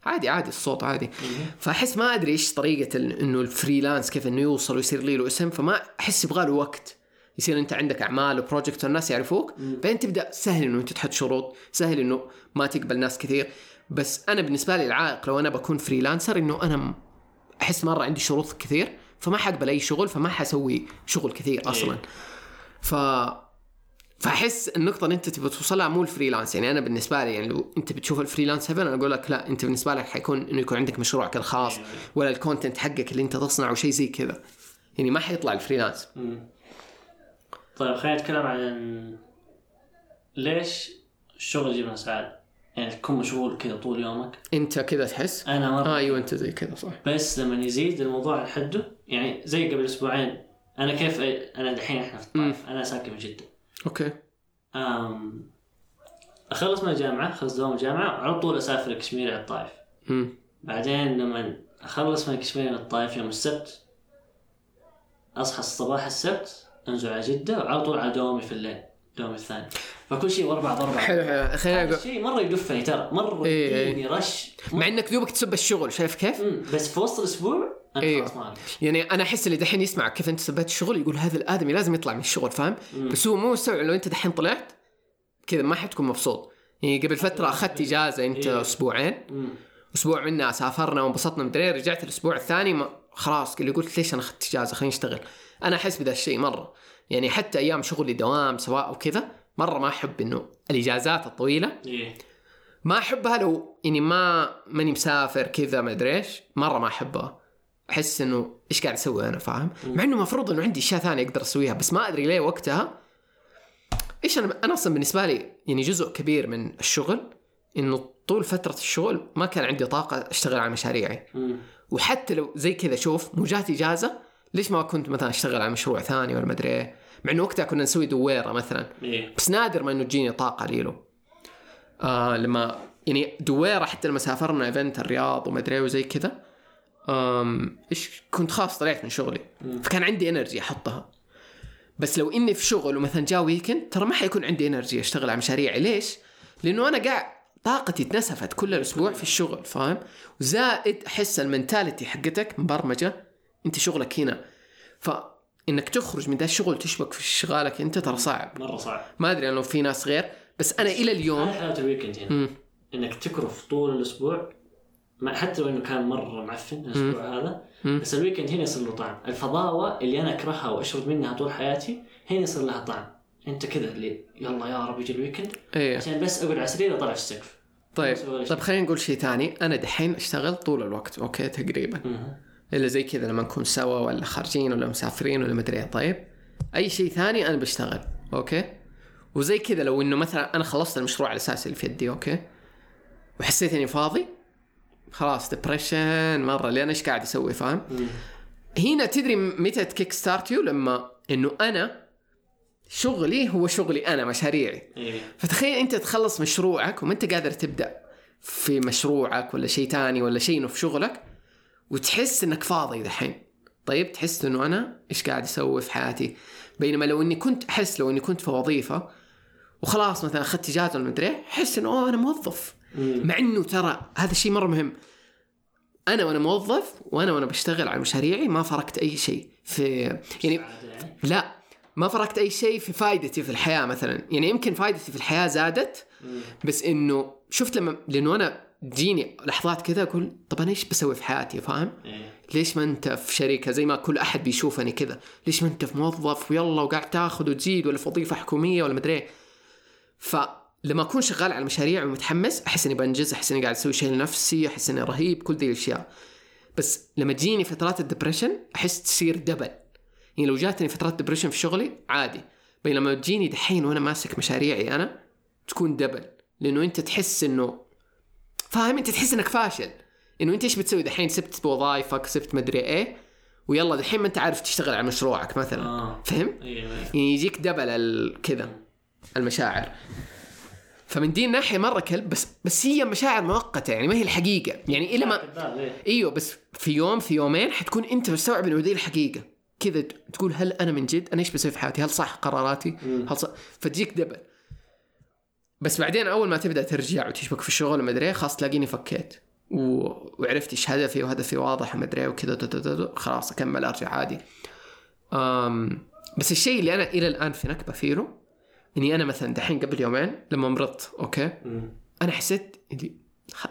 عادي عادي الصوت عادي. فأحس ما أدري إيش طريقة إنه ال freelance كيف إنه يوصل ويصير لي له اسم. فما أحس يبغى له وقت. يصير أنت عندك أعمال و project والناس يعرفوك بعدين تبدأ سهل إنه أنت تحط شروط سهل إنه ما تقبل ناس كثير. بس أنا بالنسبة لي العائق لو أنا بكون freelancer إنه أنا أحس مرة عندي شروط كثير فما حقبل أي شغل فما حسوي شغل كثير أصلا. ف فأحس النقطة اللي أنت تبغى توصلها مو ال freelance يعني أنا بالنسبة لي يعني لو أنت بتشوف ال freelance heaven أنا أقول لك لا أنت بالنسبة لك حيكون إنه يكون عندك مشروعك الخاص ولا ال content حقك اللي أنت تصنعه شيء زي كذا. يعني ما حيطلع ال freelance. طيب خلينا نتكلم عن ليش الشغل يجيب لنا سعادة؟ يعني تكون مشغول كذا طول يومك. انت كذا تحس؟ أنا مرة. آه أيوه أنت زي كذا صح. بس لما يزيد الموضوع عن حده يعني زي قبل أسبوعين أنا كيف أنا دحين إحنا في الطائف أنا ساكن في جدة. أوكي. أم أخلص من الجامعة أخلص دوام الجامعة وعلى طول أسافر كشمير على الطائف. امم بعدين لما أخلص من كشمير للطائف يوم السبت أصحى الصباح السبت انزل على جدة وعلى طول على دوامي في الليل دوامي الثاني فكل شيء ورا بعض ورا بعض حلو حلو خليني أقول الشيء مرة يدفني ترى مرة إيه، إيه. يديني رش مع إنك دوبك تسب الشغل شايف كيف؟ مم، بس في وسط الأسبوع أنا إيه. خلاص ما. يعني أنا أحس اللي دحين يسمع كيف أنت سبيت الشغل يقول هذا الآدمي لازم يطلع من الشغل فاهم؟ بس هو مو مستوعب لو أنت دحين طلعت كذا ما حتكون مبسوط يعني قبل فترة أخذت إجازة أنت إيه. أسبوعين مم. أسبوع منها سافرنا وانبسطنا مدري رجعت الأسبوع الثاني ما خلاص اللي قلت ليش أنا أخذت إجازة خليني أشتغل أنا أحس بذا الشيء مرة. يعني حتى أيام شغلي دوام سواء وكذا مرة ما أحب إنه الإجازات الطويلة. إيه. ما أحبها لو يعني ما ماني مسافر كذا ما أدري إيش. مرة ما أحبها. أحس إنه إيش قاعد أسوي أنا فاهم؟ مع إنه المفروض إنه عندي أشياء ثانية أقدر أسويها بس ما أدري ليه وقتها. إيش أنا أنا أصلا بالنسبة لي يعني جزء كبير من الشغل إنه طول فترة الشغل ما كان عندي طاقة أشتغل على مشاريعي. وحتى لو زي كذا شوف مو جات إجازة ليش ما كنت مثلا أشتغل على مشروع ثاني ولا ما أدري إيه؟ مع إنه وقتها كنا نسوي دويرة مثلا. إيه. بس نادر ما إنه تجيني طاقة ليلو. آه لما يعني دويرة حتى لما سافرنا event الرياض وما أدري وزي كذا إيش كنت خلاص طلعت من شغلي فكان عندي energy أحطها. بس لو إني في شغل ومثلا جاء weekend ترى ما حيكون عندي energy أشتغل على مشاريعي. ليش؟ لأنه أنا قاعد طاقتي اتنسفت كل الأسبوع في الشغل فاهم؟ وزائد أحس ال mentality حقتك مبرمجة. انت شغلك هنا. فإنك تخرج من ذا الشغل تشبك في شغالك انت ترى صعب. مرة صعب. ما أدري لو في ناس غير بس أنا إلى اليوم حلاوة ال weekend هنا. مم. إنك تكرف طول الأسبوع ما حتى لو إنه كان مرة معفن الأسبوع هذا مم. بس ال weekend هنا يصير له طعم. الفضاوة اللي أنا أكرهها وأشرب منها طول حياتي هنا يصير لها طعم. أنت كذا اللي يلا يا رب يجي ال weekend إيه. عشان بس أقعد على السرير اطلع في السقف. طيب. طيب خلينا نقول شيء ثاني. أنا دحين أشتغل طول الوقت. okay تقريبا. إلا زي كذا لما نكون سوا ولا خارجين ولا مسافرين ولا مدري. إيه. طيب أي شيء ثاني أنا بشتغل okay؟ وزي كذا لو إنه مثلا أنا خلصت المشروع الاساسي اللي في يدي okay؟ وحسيت إني فاضي خلاص depression مرة لأن إيش قاعد أسوي فاهم؟ هنا تدري متى ت kick start يو لما إنه أنا شغلي هو شغلي أنا مشاريعي. إيه. فتخيل أنت تخلص مشروعك وما أنت قادر تبدأ في مشروعك ولا شيء تاني ولا شيء في شغلك وتحس إنك فاضي دحين. طيب تحس إنه أنا إيش قاعد أسوي في حياتي؟ بينما لو إني كنت أحس لو إني كنت في وظيفة وخلاص مثلا أخذت اجازه ولا مدري أحس إنه أوه أنا موظف. مع إنه ترى هذا الشيء مرة مهم. أنا وأنا موظف وأنا وأنا بشتغل على مشاريعي ما فرقت أي شيء في يعني يعني؟ لا ما فرقت أي شيء في فائدتي في الحياة مثلا. يعني يمكن فائدتي في الحياة زادت بس إنه شفت لما لأنه أنا تجيني لحظات كذا أقول طب أنا إيش بسوي في حياتي؟ فاهم؟ إيه. ليش ما أنت في شركة؟ زي ما كل أحد بيشوفني كذا؟ ليش ما أنت في موظف ويلا وقاعد تاخذ وتزيد ولا في وظيفة حكومية ولا مدري إيه؟ فلما أكون شغال على مشاريع ومتحمس أحس إني بنجز أحس إني قاعد أسوي شيء لنفسي أحس إني رهيب كل ذي الأشياء. بس لما تجيني فترات ال depression أحس تصير double. يعني لو جاتني فترات depression في شغلي عادي. بينما تجيني دحين وأنا ماسك مشاريعي أنا تكون double. لأنه أنت تحس إنه فاهم؟ انت تحس انك فاشل. انه انت إيش بتسوي؟ دحين سبت وظائفك سبت مدري إيه ويلا دحين ما انت عارف تشتغل على مشروعك مثلا. آه. فهم؟ أيوة. يعني يجيك double كذا المشاعر. فمن دي الناحية مرة كلب بس بس هي مشاعر مؤقتة يعني ما هي الحقيقة. يعني إلى ما إيه. إيوه بس في يوم في يومين حتكون أنت مستوعب إنه دي الحقيقة. كذا تقول هل أنا من جد؟ أنا إيش بسوي في حياتي؟ هل صح قراراتي؟ مم. هل صح فتجيك double. بس بعدين أول ما تبدأ ترجع وتشبك في الشغل وما أدري خلاص تلاقيني فكيت. و... وعرفت إيش هدفي وهدفي واضح وما أدري وكذا خلاص أكمل أرجع عادي. أم... بس الشيء اللي أنا إلى الآن في نكبة فيه إني أنا مثلا دحين قبل يومين لما مرضت okay. أنا حسيت اللي.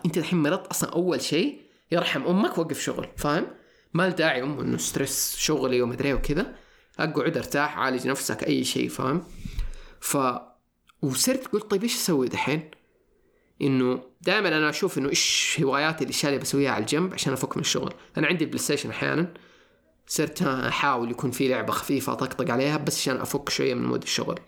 أنت الحين مرضت أصلا أول شيء يرحم أمك وقف شغل فاهم؟ ما داعي ام إنه stress شغلي ومدري إيه وكذا. أقعد أرتاح عالج نفسك أي شيء فاهم؟ ف وصرت قلت طيب إيش أسوي دحين؟ إنه دائما أنا أشوف إنه إيش هواياتي الاشياء اللي بسويها على الجنب عشان أفك من الشغل. أنا عندي البلاي ستيشن أحيانا. صرت أحاول يكون في لعبة خفيفة أطقطق عليها بس عشان أفك شوية من mood الشغل.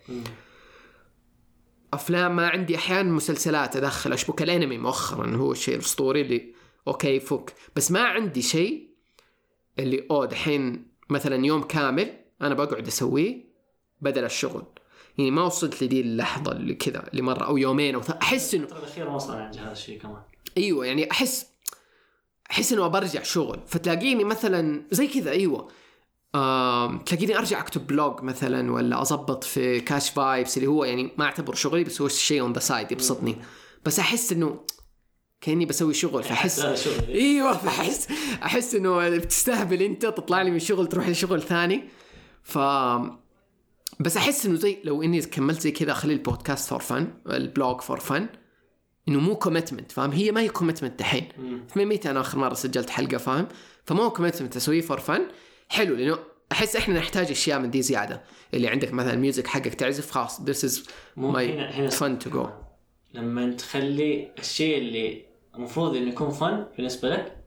أفلام ما عندي أحيانا مسلسلات أدخل أشبك الأنمي مؤخرا هو الشيء الأسطوري اللي okay فك. بس ما عندي شيء اللي أوه دحين مثلا يوم كامل أنا بقعد أسويه بدل الشغل. يعني ما وصلت لدي اللحظة اللي كذا اللي مرة أو يومين أو. أحس إنه الفترة الأخيرة وصل عندي هذا الشيء كمان. أيوه يعني أحس أحس إنه برجع شغل. فتلاقيني مثلا زي كذا أيوه. آم، تلاقيني أرجع أكتب blog مثلا ولا اضبط في كاش فايبس اللي هو يعني ما أعتبره شغلي بس هو شيء on the side يبسطني. بس أحس إنه كأني بسوي شغل فأحس أيوه فأحس أحس إنه بتستهبل أنت تطلع لي من شغل تروح لشغل ثاني. ف بس أحس إنه زي لو إني كملت زي كذا أخلي البودكاست for fun ال blog for fun إنه مو commitment فاهم؟ هي ما هي commitment دحين. متى أنا آخر مرة سجلت حلقة فاهم؟ فما هو commitment أسويه for fun حلو لأنه أحس إحنا نحتاج أشياء من دي زيادة. اللي عندك مثلا ال music حقك تعزف خلاص my هنا هنا fun to go. لما تخلي الشيء اللي المفروض إنه يكون fun بالنسبة لك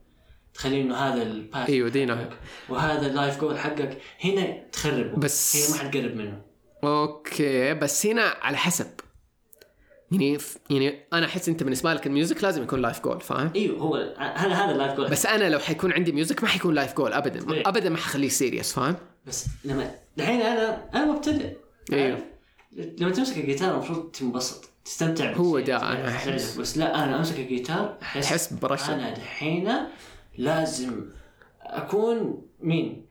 تخليه إنه هذا ال path إيوه دينا. وهذا ال life goal حقك. هنا تخربه. بس- هنا ما حتقرب منه. okay بس هنا على حسب. يعني يعني أنا أحس أنت بالنسبة لك ال music لازم يكون life goal فاهم؟ إيوه هو هذا هذا ال life goal بس أنا لو حيكون عندي music ما حيكون life goal ابدا. إيه. ابدا ما حخليه serious فاهم؟ بس لما الحين أنا أنا مبتدئ. عارف؟ لما تمسك الجيتار المفروض تنبسط تستمتع هو ده. تعرف، أحس. بس لا أنا أمسك الجيتار أحس أحس pressure. أنا دحين لازم أكون مين؟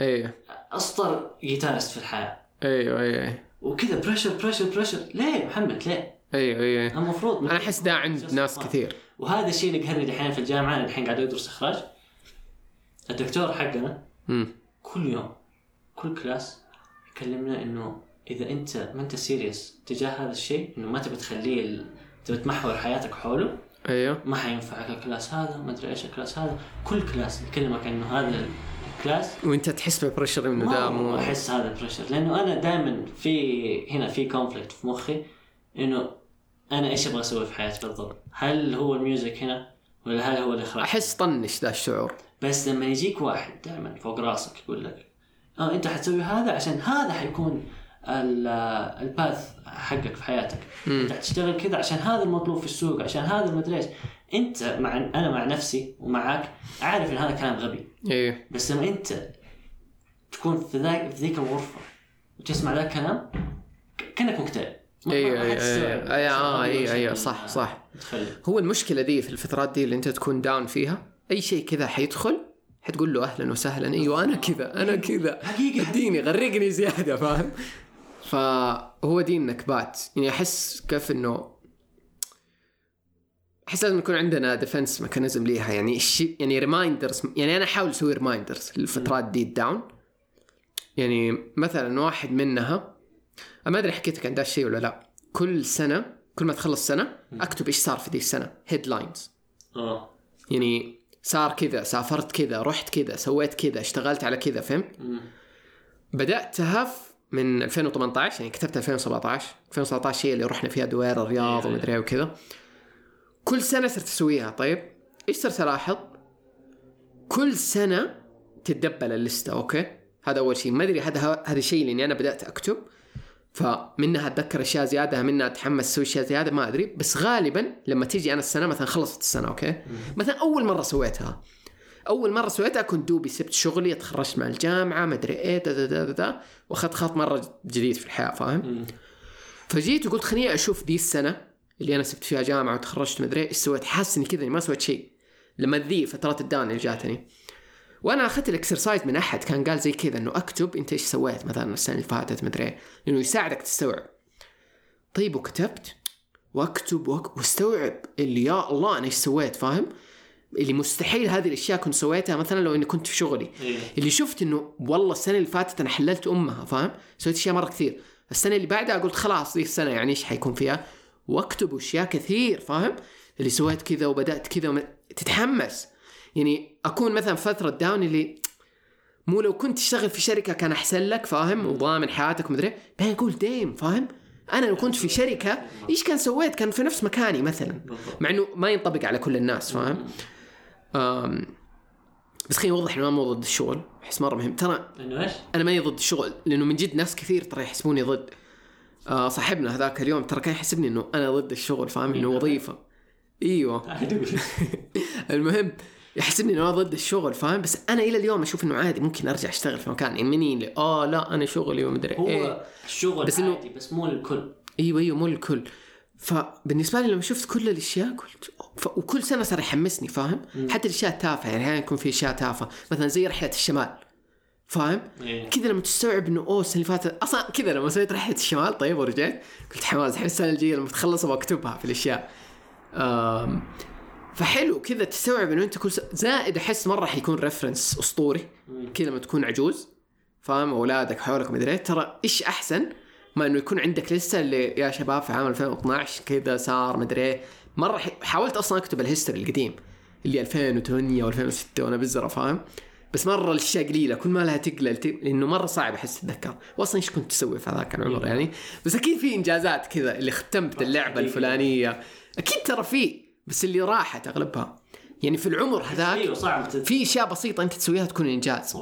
أيوه أشطر guitarist في الحياة. أيوه أيوه وكذا pressure pressure pressure ليه محمد؟ ليه؟ أيوه أيوه المفروض أنا أحس ده عند ناس كثير. وهذا الشيء اللي قهرني دحين في الجامعة أنا الحين قاعد أدرس إخراج. الدكتور حقنا امم كل يوم كل class يكلمنا إنه إذا أنت ما أنت serious تجاه هذا الشيء إنه ما تبي تخليه. تبي تمحور حياتك حوله أيوه. ما حينفعك ال class هذا ما أدري إيش ال class هذا. كل class يكلمك انه هذا ال class. وأنت تحس ب pressure انه ده مو أحس هذا ال pressure لأنه أنا دائما في هنا في conflict في مخي إنه أنا إيش أبغى أسوي في حياتي بالضبط؟ هل هو ال music هنا ولا هل هو الإخراج؟ أحس طنش ذا الشعور. بس لما يجيك واحد دائما فوق راسك يقول لك آه أنت حتسوي هذا عشان هذا حيكون الباث حقك في حياتك. انت حتشتغل كذا عشان هذا المطلوب في السوق عشان هذا المدري إيش. انت مع أنا مع نفسي ومعك عارف إن هذا كلام غبي. أيوه بس لما انت تكون في ذاك في ذيك الغرفة وتسمع ذا الكلام كأنك مكتئب. أيوه أيوه. أيوه أيوه أيوه صح صح. هو المشكلة دي في الفترات دي اللي انت تكون down فيها أي شيء كذا حيدخل حتقول له أهلا وسهلا إيوه أنا كذا أنا كذا. حقيقة. اديني غرقني زيادة فاهم؟ فهو دي النكبات يعني أحس كيف إنه أحس لازم يكون عندنا defense mechanism ليها. يعني الشيء يعني reminders يعني أنا أحاول أسوي reminders للفترات دي ال down يعني مثلا واحد منها ما أدري حكيت لك عن ده الشيء ولا لا. كل سنة كل ما تخلص سنة أكتب إيش صار في دي السنة. headlines آه. يعني صار كذا سافرت كذا رحت كذا سويت كذا اشتغلت على كذا فهمت. بدأتها في- من 2018 يعني كتبت 2017 2017 هي اللي رحنا فيها دوير الرياض أيوة. ومدري إيه وكذا. كل سنة صرت أسويها طيب؟ إيش صرت ألاحظ؟ كل سنة تتدبل اللستة okay؟ هذا أول شيء. ما أدري هذا هذا الشيء لأني أنا بدأت أكتب فمنها أتذكر أشياء زيادة منها أتحمس أسوي أشياء زيادة ما أدري. بس غالبا لما تيجي أنا السنة مثلا خلصت السنة okay؟ مثلا أول مرة سويتها أول مرة سويتها كنت دوبي سبت شغلي تخرجت مع الجامعة ما أدري إيه دا دا دا دا, وأخذت خط مرة جديد في الحياة فاهم. فجيت وقلت خليني أشوف دي السنة اللي أنا سبت فيها جامعة وتخرجت مدري إيش سويت حاسس إني كذا ما سويت شيء. لما ذي فترات ال down اللي جاتني. وأنا أخذت ال exercise من أحد كان قال زي كذا إنه أكتب أنت إيش سويت مثلا السنة اللي فاتت مدري إيه، لأنه يساعدك تستوعب. طيب وكتبت وأكتب واستوعب اللي يا الله أنا إيش سويت فاهم؟ اللي مستحيل هذه الأشياء كنت سويتها مثلا لو إني كنت في شغلي. إيه. اللي شفت إنه والله السنة اللي فاتت أنا حللت أمها فاهم؟ سويت أشياء مرة كثير. السنة اللي بعدها قلت خلاص ذي السنة يعني إيش حيكون فيها؟ وأكتب أشياء كثير فاهم؟ اللي سويت كذا وبدأت كذا وم... تتحمس. يعني أكون مثلا فترة down اللي مو لو كنت تشتغل في شركة كان أحسن لك فاهم؟ وضامن حياتك ومدري. بعدين أقول دايم فاهم؟ أنا لو كنت في شركة إيش كان سويت؟ كان في نفس مكاني مثلا. مع إنه ما ينطبق على كل الناس فاهم؟ بس خليني أوضح إنه أنا مو ضد الشغل أحس مرة مهم. ترى إنه إيش؟ أنا ماني ضد الشغل لأنه من جد ناس كثير ترى يحسبوني ضد. آه صاحبنا هذاك اليوم ترى كان يحسبني إنه أنا ضد الشغل فاهم؟ إنه وظيفة. إيوه. المهم يحسبني إنه أنا ضد الشغل فاهم؟ بس أنا إلى اليوم أشوف إنه عادي ممكن أرجع أشتغل في مكان يعني مني آه لا أنا شغلي ومدري هو إيه. الشغل بس عادي بس مو للكل. إيوه إيوه مو الكل فبالنسبة لي لما شفت كل الأشياء قلت ف... وكل سنة صار يحمسني فاهم؟ حتى الأشياء التافهة يعني أحيانا يكون في أشياء تافهة مثلا زي رحلة الشمال فاهم؟ إيه. كذا لما تستوعب إنه أوه السنة اللي فاتت أصلا كذا لما سويت رحلة الشمال طيب ورجعت قلت حماس الحين السنة الجاية لما تخلص أبغى أكتبها في الأشياء. آم، فحلو كذا تستوعب إنه أنت كل س... زائد أحس مرة حيكون reference أسطوري كذا لما تكون عجوز فاهم؟ أولادك حولك مدري إيه، ترى إيش أحسن؟ ما إنه يكون عندك لسه اللي يا شباب في عام 2012 كذا صار مدري إيه. مرة. حاولت أصلا أكتب ال history القديم اللي 2008 و2006 وأنا بزره فاهم؟ بس مرة الأشياء قليلة كل ما لها تقلل لأنه مرة صعب أحس أتذكر. واصلا إيش كنت تسوي في هذاك العمر يعني؟ بس أكيد في إنجازات كذا اللي ختمت اللعبة الفلانية. أكيد ترى في بس اللي راحت أغلبها. يعني في العمر هذاك في أشياء بسيطة أنت تسويها تكون إنجاز.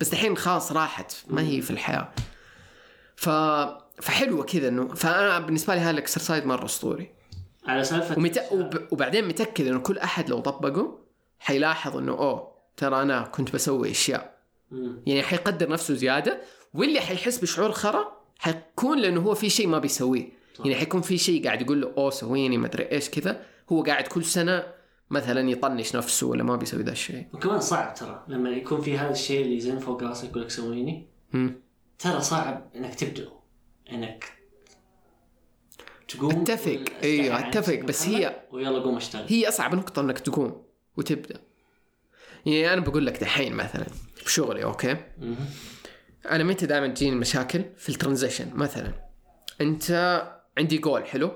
بس الحين خلاص راحت ما هي في الحياة. ف فحلوة كذا إنه فأنا بالنسبة لي هذا الاكسرسايز مرة أسطوري. على سالفة ومت... وب... وبعدين متأكد إنه كل أحد لو طبقه حيلاحظ إنه أوه ترى أنا كنت بسوي أشياء. مم. يعني حيقدر نفسه زيادة واللي حيحس بشعور خرا حيكون لأنه هو في شيء ما بيسويه. يعني حيكون في شيء قاعد يقول له أوه سويني ما أدري إيش كذا. هو قاعد كل سنة مثلا يطنش نفسه ولا ما بيسوي ذا الشيء. وكمان صعب ترى لما يكون في هذا الشيء اللي زين فوق راسك يقول لك سويني. مم. ترى صعب إنك تبدا إنك تقوم عن أتفق. نفسك بس هي- ويلا قوم اشتغل. هي أصعب نقطة إنك تقوم وتبدأ. يعني أنا بقول لك دحين مثلا في شغلي أوكي؟ مم. أنا متى دائما تجيني المشاكل في ال transition؟ مثلا أنت عندي جول حلو؟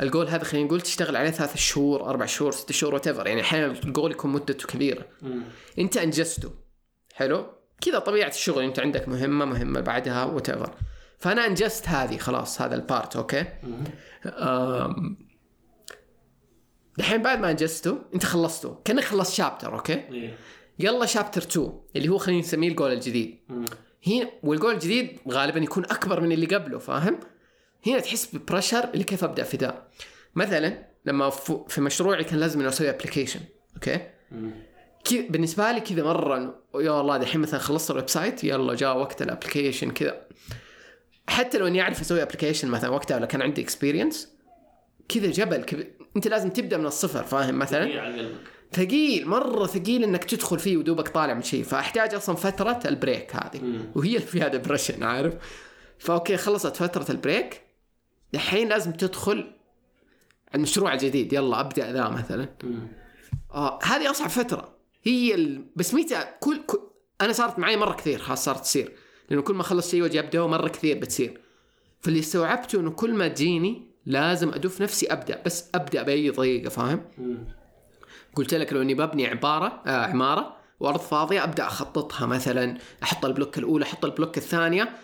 الجول هذا خلينا نقول تشتغل عليه ثلاث شهور أربع شهور ست شهور وات يعني أحيانا الجول يكون مدته كبيرة. مم. أنت أنجزته حلو؟ كذا طبيعة الشغل. أنت عندك مهمة مهمة بعدها وات فأنا أنجزت هذه خلاص هذا ال part أوكي. دحين بعد ما انجزته أنت خلصته كأنك خلصت chapter أوكي إيه. يلا chapter 2 اللي هو خلينا نسميه الجول الجديد. هنا والجول الجديد غالبا يكون أكبر من اللي قبله فاهم هنا تحس ب pressure اللي كيف أبدأ في ذا مثلا لما في مشروعي كان لازم إني أسوي application أوكي. كذا بالنسبة لي كذا مرة يا الله دحين مثلا خلصت ال website يلا جاء وقت ال application كذا حتى لو إني أعرف أسوي application مثلا وقتها ولا كان عندي experience كذا جبل كذا أنت لازم تبدأ من الصفر فاهم؟ مثلا ثقيل على قلبك. ثقيل مرة ثقيل إنك تدخل فيه ودوبك طالع من شيء. فأحتاج أصلا فترة ال break هذه. مم. وهي اللي فيها depression عارف؟ فأوكي خلصت فترة ال break الحين لازم تدخل المشروع الجديد. يلا أبدأ ذا مثلا. مم. آه هذه أصعب فترة. هي ال... بس متى كل, كل أنا صارت معي مرة كثير خلاص صارت تصير. لأنه كل ما اخلص شيء واجي ابدا مره كثير بتصير. فاللي استوعبته إنه كل ما تجيني لازم ادف نفسي أبدأ بس أبدأ بأي طريقة فاهم. قلت لك لو إني ببني عبارة آه عمارة وأرض فاضية أبدأ أخططها. مثلا أحط ال block الأولى أحط ال block الثانية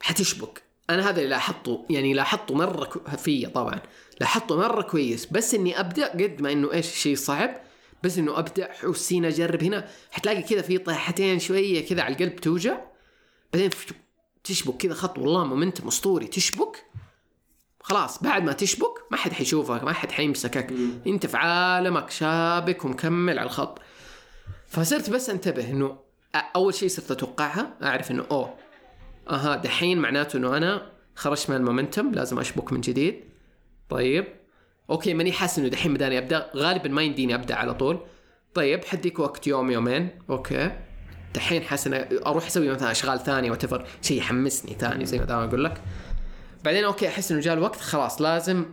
حتشبك. أنا هذا اللي لاحظته يعني لاحظته مرة فيا طبعا. لاحظته مرة كويس. بس إني أبدأ قد ما إنه إيش الشيء صعب. بس إنه أبدأ حسين أجرب هنا. حتلاقي كذا في طيحتين شوية كذا على القلب توجع. بعدين تشبك كذا خط والله مومنتم أسطوري. تشبك؟ خلاص بعد ما تشبك ما حد حيشوفك ما حد حيمسكك. انت في عالمك شابك ومكمل على الخط. فصرت بس انتبه إنه أول شيء صرت أتوقعها أعرف إنه أوه أها دحين معناته إنه أنا خرجت من ال momentum لازم أشبك من جديد. طيب أوكي ماني حاسس إنه دحين بداني أبدأ. غالبا ما يمديني أبدأ على طول. طيب حديك وقت يوم يومين. أوكي. دحين حاسس اني أروح أسوي مثلا أشغال ثانية وات شيء يحمسني ثاني زي ما دائما أقول لك. بعدين أوكي أحس إنه جاء الوقت خلاص لازم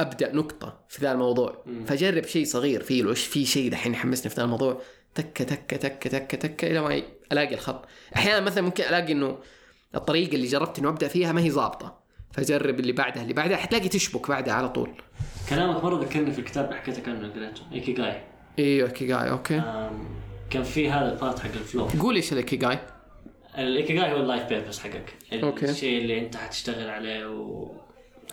أبدأ نقطة في ذا الموضوع. فأجرب شيء صغير فيه وش في شيء دحين يحمسني في ذا الموضوع. تكة تكة تكة تكة تكة إلى ما ألاقي الخط. أحيانا مثلا ممكن ألاقي إنه الطريقة اللي جربت إنه أبدأ فيها ما هي ظابطة. فأجرب اللي بعدها. اللي بعدها حتلاقي تشبك بعدها على طول. كلامك مرة ذكرني في الكتاب اللي حكيت لك عنه قريته إيكيغاي. إيوه إيكيجاي أوكي. آم، كان في هذا ال part حق ال flow قول إيش الإيكيجاي الإيكيغاي هو ال life purpose حقك. أوكي. الشيء اللي أنت حتشتغل عليه و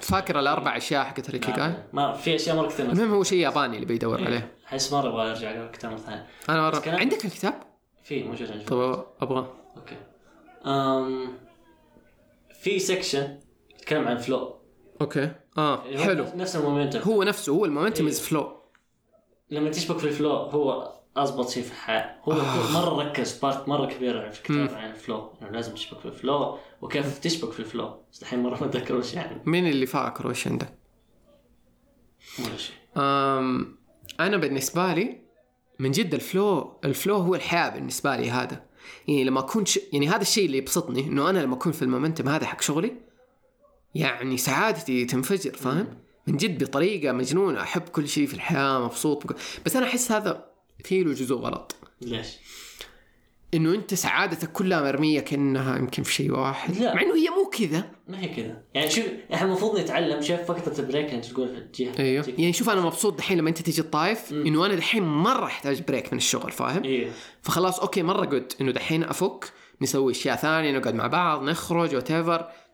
فاكر الأربع أشياء حقت الإيكيجاي ما في أشياء مرة كثير المهم هو شيء ياباني اللي بيدور عليه. احس مرة أبغى أرجع أقرأ الكتاب مرة ثانية. أنا مرة... كلام- عندك الكتاب؟ في موجود عندي. طب أبغى. أوكي. أم... في section يتكلم عن flow أوكي. آه حلو. نفس ال momentum. هو نفسه هو ال momentum إيه. ال flow لما تشبك في ال flow هو اضبط شيء في الحياة. هو آه. مرة ركز part مرة كبير في الكتاب عن ال flow. إنه لازم تشبك في ال flow. وكيف تشبك في ال flow؟ بس الحين مرة ما أتذكر وش يعني. مين اللي فاكر وش عندك؟ ولا شيء. أنا بالنسبة لي من جد الفلو الفلو هو الحياة بالنسبة لي هذا. يعني لما أكون ش... يعني هذا الشيء اللي يبسطني إنه أنا لما أكون في المومنتم هذا حق شغلي يعني سعادتي تنفجر فاهم؟ من جد بطريقة مجنونة. أحب كل شيء في الحياة مبسوط. بك... بس أنا أحس هذا فيه له جزء غلط. ليش؟ إنه أنت سعادتك كلها مرمية كأنها يمكن في شيء واحد. لا. مع إنه هي مو كذا. ما هي كذا. يعني شوف إحنا المفروض نتعلم. شوف فتره ال break أنت تقول في الجهه أيوه يعني شوف أنا مبسوط دحين لما أنت تجي الطايف إنه أنا دحين مرة أحتاج break من الشغل فاهم؟ أيوه فخلاص أوكي مرة good إنه دحين أفك نسوي أشياء ثانية نقعد مع بعض نخرج وات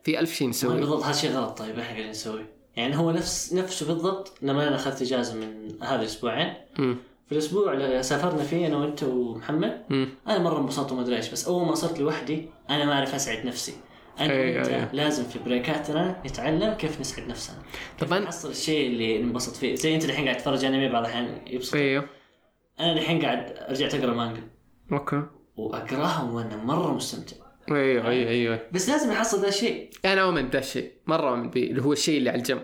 في ألف شيء نسوي. بالضبط هذا شيء غلط. طيب إحنا قاعدين نسوي. يعني هو نفس نفسه بالضبط لما أنا أخذت إجازة من هذا الأسبوعين. في الأسبوع اللي سافرنا فيه أنا وأنت ومحمد مم. أنا مرة انبسطت وما أدري إيش بس أول ما صرت لوحدي أنا ما أعرف أسعد نفسي. أنا أي- وأنت أي. لازم في break اتنا نتعلم كيف نسعد نفسنا. طبعاً. نحصل الشيء اللي ننبسط فيه. زي أنت الحين قاعد تتفرج أنمي بعض الأحيان يبسط. أيوه. أنا الحين قاعد رجعت اقرا مانجا. أوكي. واقراها وأنا مرة مستمتع. أيوه أيوه أيوه. بس لازم أحصل ذا الشيء. أنا أؤمن بذا الشيء مرة أؤمن به اللي هو الشيء اللي على الجنب.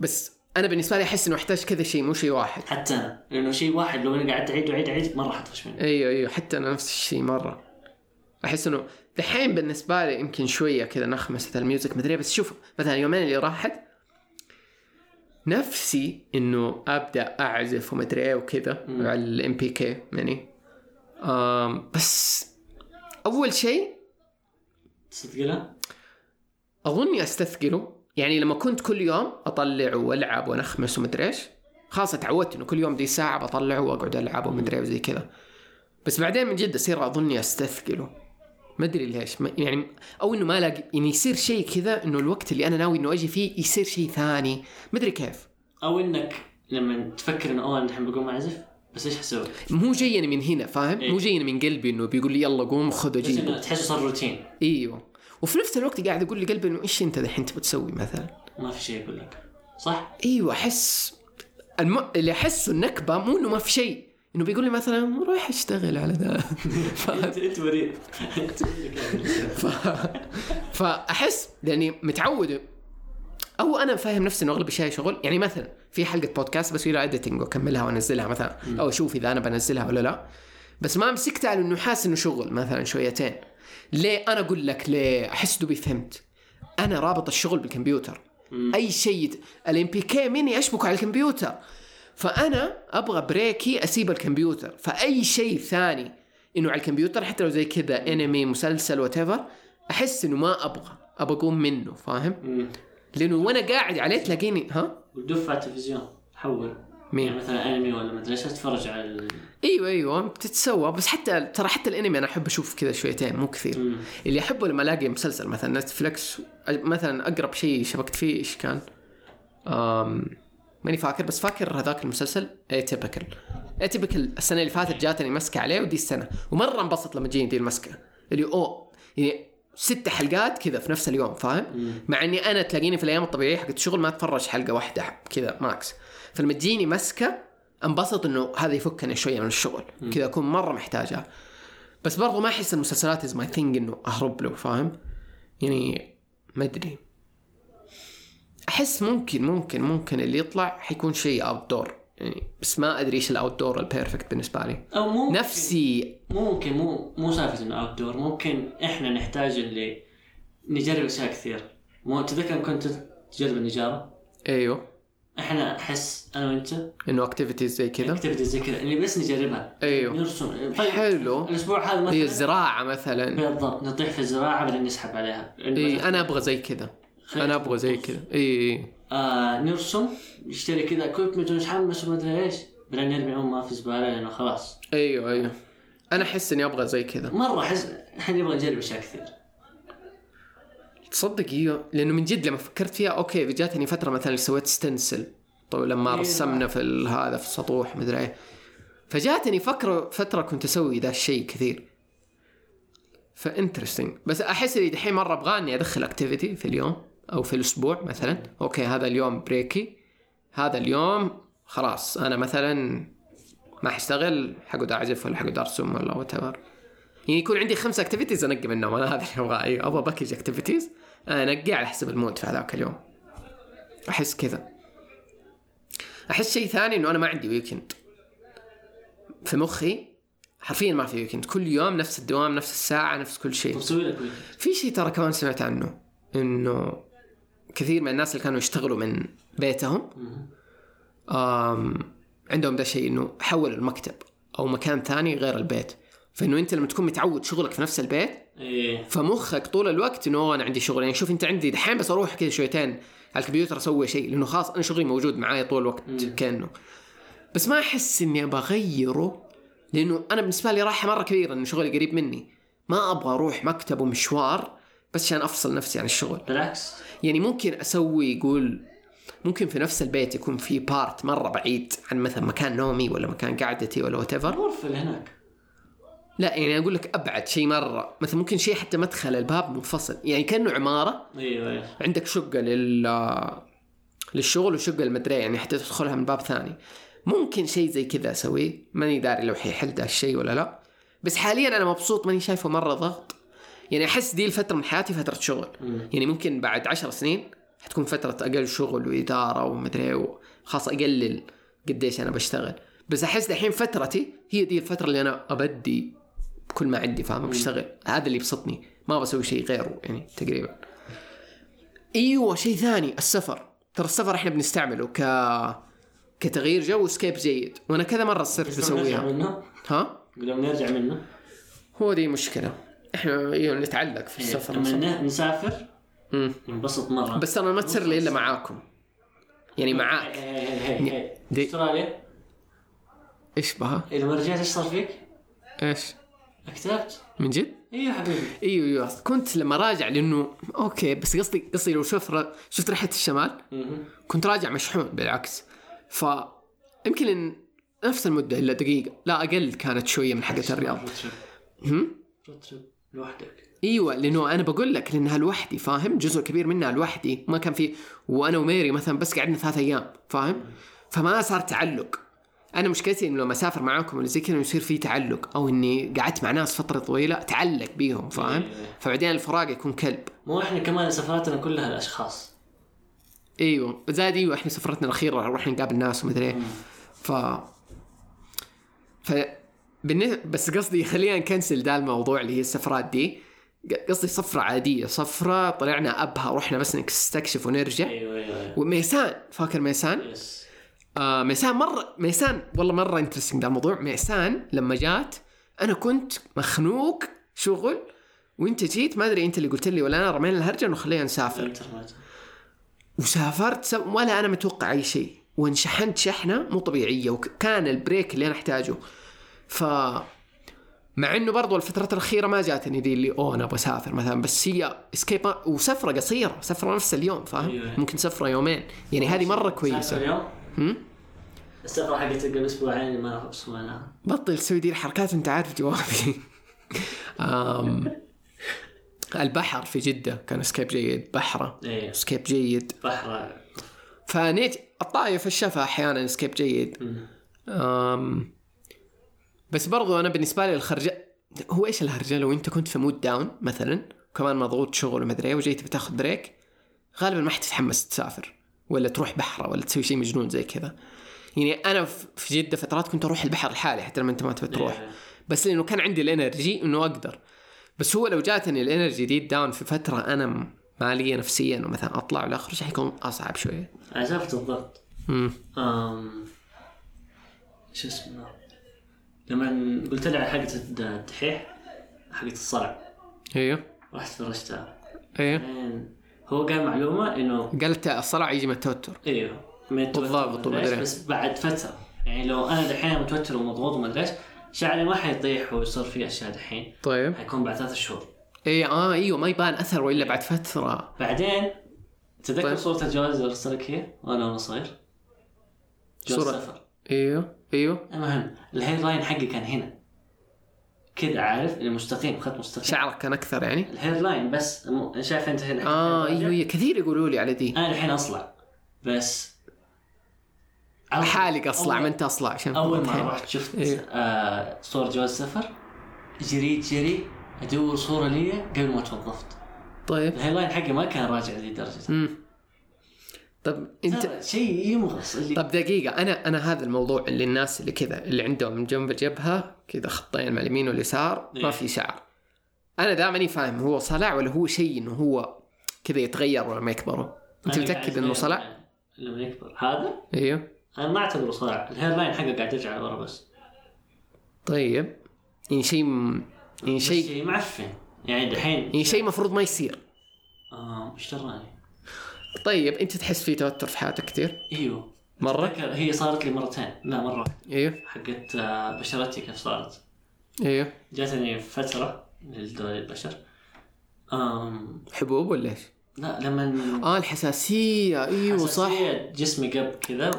بس أنا بالنسبة لي أحس إنه أحتاج كذا شيء مو شيء واحد. حتى أنا لأنه شيء واحد لو أنا قعدت أعيد وأعيد أعيد مرة حطفش مني أيوه أيوه حتى أنا نفس الشيء مرة. أحس إنه دحين بالنسبة لي يمكن شوية كذا نخمسه ال music مدري بس شوف مثلا يومين اللي راحت نفسي إنه أبدأ أعزف ومدري إيه وكذا على ال MPK يعني. بس أول شيء تصدق أظني أستثقله. يعني لما كنت كل يوم أطلع وألعب ونخمس ومدري إيش خلاص اتعودت إنه كل يوم دي ساعة بطلع وأقعد ألعب ومدري وزي كذا. بس بعدين من جد أصير أظني استثقله ما أدري ليش ما يعني أو إنه ما الاقي يعني يصير شيء كذا إنه الوقت اللي أنا ناوي إنه أجي فيه يصير شيء ثاني. ما أدري كيف. أو إنك لما تفكر إنه أوه أنا الحين بقوم أعزف بس إيش حسوي؟ مو جايني من هنا فاهم؟ إيه. مو جايني من قلبي إنه بيقول لي يلا قوم خذ بس إنه تحسه صار روتين. إيوه. وفي نفس الوقت قاعد أقول لقلبي إنه إيش أنت دحين تبغى تسوي مثلا؟ ما في شيء يقول لك. صح؟ أيوه أحس الم... اللي أحسه النكبة مو إنه ما في شيء إنه بيقول لي مثلا روح أشتغل على ذا ف... أنت أنت مريض ف... فأحس لاني متعود. أو أنا فاهم نفسي إنه اغلب الشيء شغل. يعني مثلا في حلقة بودكاست بسوي لها editing وأكملها وأنزلها مثلا. أو أشوف إذا أنا بنزلها ولا لا. بس ما مسكت على انه حاسس إنه شغل مثلا شويتين. ليه أنا أقول لك ليه أحس دوبي فهمت أنا رابط الشغل بالكمبيوتر. أي شيء ال MPK مني اشبك على الكمبيوتر. فأنا أبغى break ي أسيب الكمبيوتر. فأي شيء ثاني إنه على الكمبيوتر حتى لو زي كذا انمي مسلسل what أحس إنه ما أبغى. أبغى أقوم منه فاهم؟ لأنه وأنا قاعد عليه تلاقيني ها؟ ودف على التلفزيون حول. مين؟ يعني مثلا انمي ولا مدري إيش تتفرج على ال... أيوه أيوه بتتسوى بس حتى ترى حتى الأنمي أنا أحب أشوف كذا شويتين مو كثير مم. اللي أحبه لما ألاقي مسلسل مثلا Netflix مثلا أقرب شيء شبكت فيه إيش كان؟ أم ماني فاكر بس فاكر هذاك المسلسل Atypical Atypical السنة اللي فاتت جاتني مسكة عليه ودي السنة ومرة انبسط لما تجيني دي المسكة اللي أوه يعني ست حلقات كذا في نفس اليوم فاهم؟ مع إني أنا تلاقيني في الأيام الطبيعية حقت الشغل ما أتفرج حلقة واحدة كذا max فلما تجيني مسكة انبسط إنه هذا يفكني شوية من الشغل. كذا أكون مرة محتاجها بس برضو ما أحس المسلسلات is my thing إنه أهرب له فاهم؟ يعني ما أدري. أحس ممكن ممكن ممكن اللي يطلع حيكون شيء outdoor يعني بس ما أدري إيش ال outdoor ال perfect بالنسبة لي. أو ممكن. نفسي ممكن مو مو سالفة إنه outdoor ممكن إحنا نحتاج اللي نجرب أشياء كثير. مو تذكر كنت تجرب النجارة؟ أيوه. إحنا احس أنا وانت انه activities زي كذا. activities زي كذا. اللي بس نجربها. أيوه. نرسم. حلو. الأسبوع هذا هي مثلا الزراعة مثلا. بالضبط. نطيح في الزراعة بعدين نسحب عليها. اي أنا أبغى زي كذا. أنا أبغى زي كذا. اي اي آه نرسم. نشتري كذا equipment ونتحمس وما أدري إيش. بعدين نرمي امها في زبالة لأنه خلاص. أيوه أيوه. أنا أحس إني أبغى زي كذا. مرة أحس إحنا نبغى نجرب أشياء كثير. تصدق أيوه لأنه من جد لما فكرت فيها okay جاتني فترة مثلا سويت stencil طيب لما إيه. رسمنا في هذا في السطوح مدري إيه. فجاتني فكرة فترة كنت أسوي ذا الشيء كثير. ف interesting بس أحس إني دحين مرة أبغى إني أدخل activity في اليوم أو في الأسبوع مثلا. okay هذا اليوم break ي هذا اليوم خلاص أنا مثلا ما حاشتغل حقعد أعزف ولا حقعد أرسم ولا what يعني يكون عندي خمسة activities انقي منهم أنا هذا اللي أبغاه. أيوه أبغى package activities انقي على حسب ال mood في هذاك اليوم. أحس كذا. أحس شيء ثاني إنه أنا ما عندي weekend في مخي حرفيا ما في weekend كل يوم نفس الدوام نفس الساعة نفس كل شيء. في شيء ترى كمان سمعت عنه إنه كثير من الناس اللي كانوا يشتغلوا من بيتهم آم عندهم ده الشيء إنه حولوا المكتب أو مكان ثاني غير البيت. فإنه أنت لما تكون متعود شغلك في نفس البيت إيه. فمخك طول الوقت إنه "أوه، أنا عندي شغل. يعني شوف أنت عندي دحين بس أروح كذا شويتين على الكمبيوتر أسوي شيء لأنه خلاص أنا شغلي موجود معايا طول الوقت كأنه. بس ما أحس إني أبغى أغيره لأنه أنا بالنسبة لي راحه مرة كبيرة إنه شغلي قريب مني. ما أبغى أروح مكتب ومشوار بس عشان أفصل نفسي عن الشغل. بالعكس. يعني ممكن أسوي يقول ممكن في نفس البيت يكون في part مرة بعيد عن مثلا مكان نومي ولا مكان قعدتي ولا what اللي هناك. لا يعني أقول لك أبعد شيء مرة. مثلا ممكن شيء حتى مدخل الباب منفصل. يعني كأنه عمارة. أيوه عندك شقة لل للشغل وشقة المدري يعني حتى تدخلها من باب ثاني. ممكن شيء زي كذا أسويه. ماني داري لو حيحل ذا الشيء ولا لا. بس حاليا أنا مبسوط ماني شايفه مرة ضغط. يعني أحس دي الفترة من حياتي فترة شغل. يعني ممكن بعد عشر سنين حتكون فترة أقل شغل وإدارة ومدري خلاص أقلل قديش أنا بشتغل. بس أحس الحين فترتي هي دي الفترة اللي أنا أبدي كل ما عندي فاهم بشتغل. هذا اللي يبسطني. ما بسوي شيء غيره يعني تقريبا. أيوه شيء ثاني السفر. ترى السفر إحنا بنستعمله ك كتغيير جو وسكيب جيد. وأنا كذا مرة صرت منه. ها؟ ما نرجع منه. هو دي مشكلة. إحنا أيوه نتعلق في السفر. لما نسافر. ننبسط مرة. بس أنا ما تصير لي إلا معاكم. يعني معاك. هي. دي- أستراليا. إيش بها؟ لما رجعت إيش صار فيك؟ إيش؟ كتبت؟ من جد؟ أيوه حبيبي. إيوه إيوه. كنت لما راجع لأنه أوكي بس قصدي قصدي لو شوف شفت ريحه الشمال. كنت راجع مشحون بالعكس. ف يمكن إن نفس المدة إلا دقيقة. لا أقل كانت شوية من حقة الرياض. لوحدك. إيوه لأنه أنا بقول لك لانها لوحدي فاهم؟ جزء كبير منها لوحدي. ما كان في وأنا وميري مثلا بس قعدنا ثلاث أيام فاهم؟ فما صار تعلق. أنا مشكلتي إنه لما أسافر معاكم ولا زي كذا يصير في تعلق أو إني قعدت مع ناس فترة طويلة تعلق بيهم فاهم؟ إيه. فبعدين الفراق يكون كلب. مو إحنا كمان سفراتنا كلها الأشخاص. أيوه زاد أيوه إحنا سفرتنا الأخيرة رحنا نقابل ناس ومدري إيه. ف ف بس قصدي خلينا نكنسل ده الموضوع اللي هي السفرات دي. قصدي سفرة عادية سفرة طلعنا أبها رحنا بس نستكشف ونرجع. أيوه أيوه أيوه. وميسان فاكر ميسان؟ yes آه ميسان مرة ميسان والله مرة interesting ده الموضوع. ميسان لما جات أنا كنت مخنوق شغل وانت جيت ما أدري أنت اللي قلت لي ولا أنا رمينا الهرجة إنه خلينا نسافر. وسافرت ولا أنا متوقع أي شيء. وانشحنت شحنة مو طبيعية وكان ال break اللي أنا أحتاجه. ف مع إنه برضو الفترات الأخيرة ما جاتني دي اللي أوه أنا أبغى أسافر مثلا. بس هي escape وسفرة قصيرة سفرة نفس اليوم فاهم. ممكن سفرة يومين. يعني هذه مرة كويسة. السفرة حقت قبل أسبوعين ما سويناها بطل تسوي دي الحركات وانت عارف جوابي. البحر في جدة كان escape جيد بحرة. إيه. escape جيد. بحر فنيت الطايف الشفا أحيانا escape جيد. أم بس برضو أنا بالنسبة لي الهرجة هو إيش الهرجه لو انت كنت في mood down مثلا كمان مضغوط شغل ومدري إيه وجيت بتاخذ break غالبا ما حتتحمس تسافر. ولا تروح بحر ولا تسوي شيء مجنون زي كذا. يعني أنا في جدة فترات كنت أروح البحر لحالي حتى لما أنت ما تبي تروح. بس لأنه كان عندي ال energy إنه أقدر. بس هو لو جاتني ال energy دي down في فترة أنا مالية نفسيا ومثلا أطلع ولا اخرج حيكون أصعب شوية. عزفت الضغط امم. شو اسمه؟ لما قلت لي على حلقة الدحيح حلقة الصلع أيوه. رحت فرجتها أيوه. هو قال معلومة إنه قالت الصلع يجي من التوتر أيوه من التوتر بالضبط ومدري ومدري بس بعد فترة. يعني لو أنا دحين متوتر ومضغوط وما ادري إيش شعري ما حيطيح ويصير في أشياء دحين. طيب. حيكون بعد ثلاث شهور. اي آه إيوه ما يبان اثر والا بعد فترة. بعدين تذكر طيب. صورة الجواز اللي ارسلك هي؟ وأنا وأنا صغير؟ جواز صورة. سفر. إيوه إيوه. المهم ال hairline حقي كان هنا. كذا عارف؟ اللي مستقيم خط مستقيم. شعرك كان أكثر يعني؟ ال hairline بس شايف أنت هنا؟ آه أيوه أيوه. كثير يقولوا لي على دي. أنا الحين أصلع بس حالق أصلع ما أنت أصلع عشان أول. ما رحت شفت إيه. آه صور جواز سفر جريت جري أدور صورة لي قبل ما توظفت طيب. ال hairline حقي ما كان راجع امم طب انت شيء يمغص اللي طب دقيقة أنا أنا هذا الموضوع اللي الناس اللي كذا اللي عندهم من جنب الجبهة كذا خطين مع اليمين واليسار ما إيه. في شعر. أنا دا ماني فاهم هو صلع ولا هو شيء إنه هو كذا يتغير لما يكبروا. متأكد إنه أتغير صلع؟ لما يكبر هذا أيوه أنا ما أعتبره صلع ال hairline حقه قاعد يرجع لورا بس طيب يعني شيء يعني شيء شيء معفن يعني دحين يعني شيء مفروض ما يصير. آه إيش دراني طيب أنت تحس في توتر في حياتك كثير؟ إيوه. مرة؟ هي صارت لي مرتين. لا مرة. أيوه. حقت آه، بشرتي كيف صارت. أيوه. جاتني فترة للدول البشر. آم حبوب ولا إيش؟ لا لما آه الحساسية. أيوه صح. حساسية جسمي قب كذا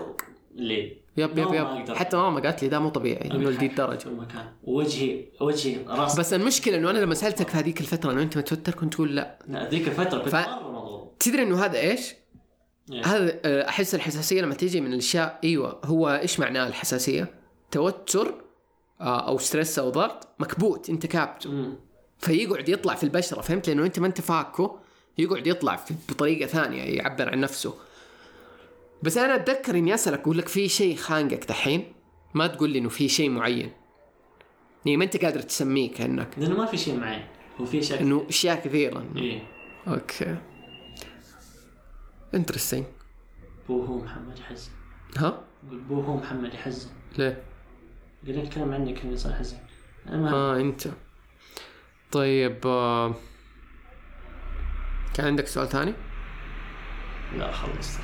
الليل يب يب يب. حتى ماما قالت لي ده مو طبيعي إنه لدي المكان. ووجهي وجهي راس بس المشكلة إنه أنا لما سألتك في هذيك الفترة إنه أنت متوتر كنت تقول لا. لا ذيك الفترة كنت ف- مرة تدري إنه هذا إيش؟ إيش؟ هذا آه، أحس الحساسية لما تيجي من الأشياء أيوه هو إيش معناه الحساسية؟ توتر آه، أو stress أو ضغط مكبوت انت كابته أمم. فيقعد يطلع في البشرة فهمت؟ لأنه أنت ما أنت فاكه يقعد يطلع في- بطريقة ثانية يعبر عن نفسه. بس أنا أتذكر إني أسألك أقول لك في شيء خانقك دحين؟ ما تقول لي إنه في شيء معين. يعني ما أنت قادر تسميه كأنك. لأنه ما في شيء معي هو في شيء إنه أشياء كثيرة. إيه. okay. interesting بوهو محمد يحزن ها؟ يقول بوهو محمد يحزن ليه؟ قال الكلام عنك إني صار حزن. المهم آه أنت. طيب آه. كان عندك سؤال ثاني؟ لا خلصت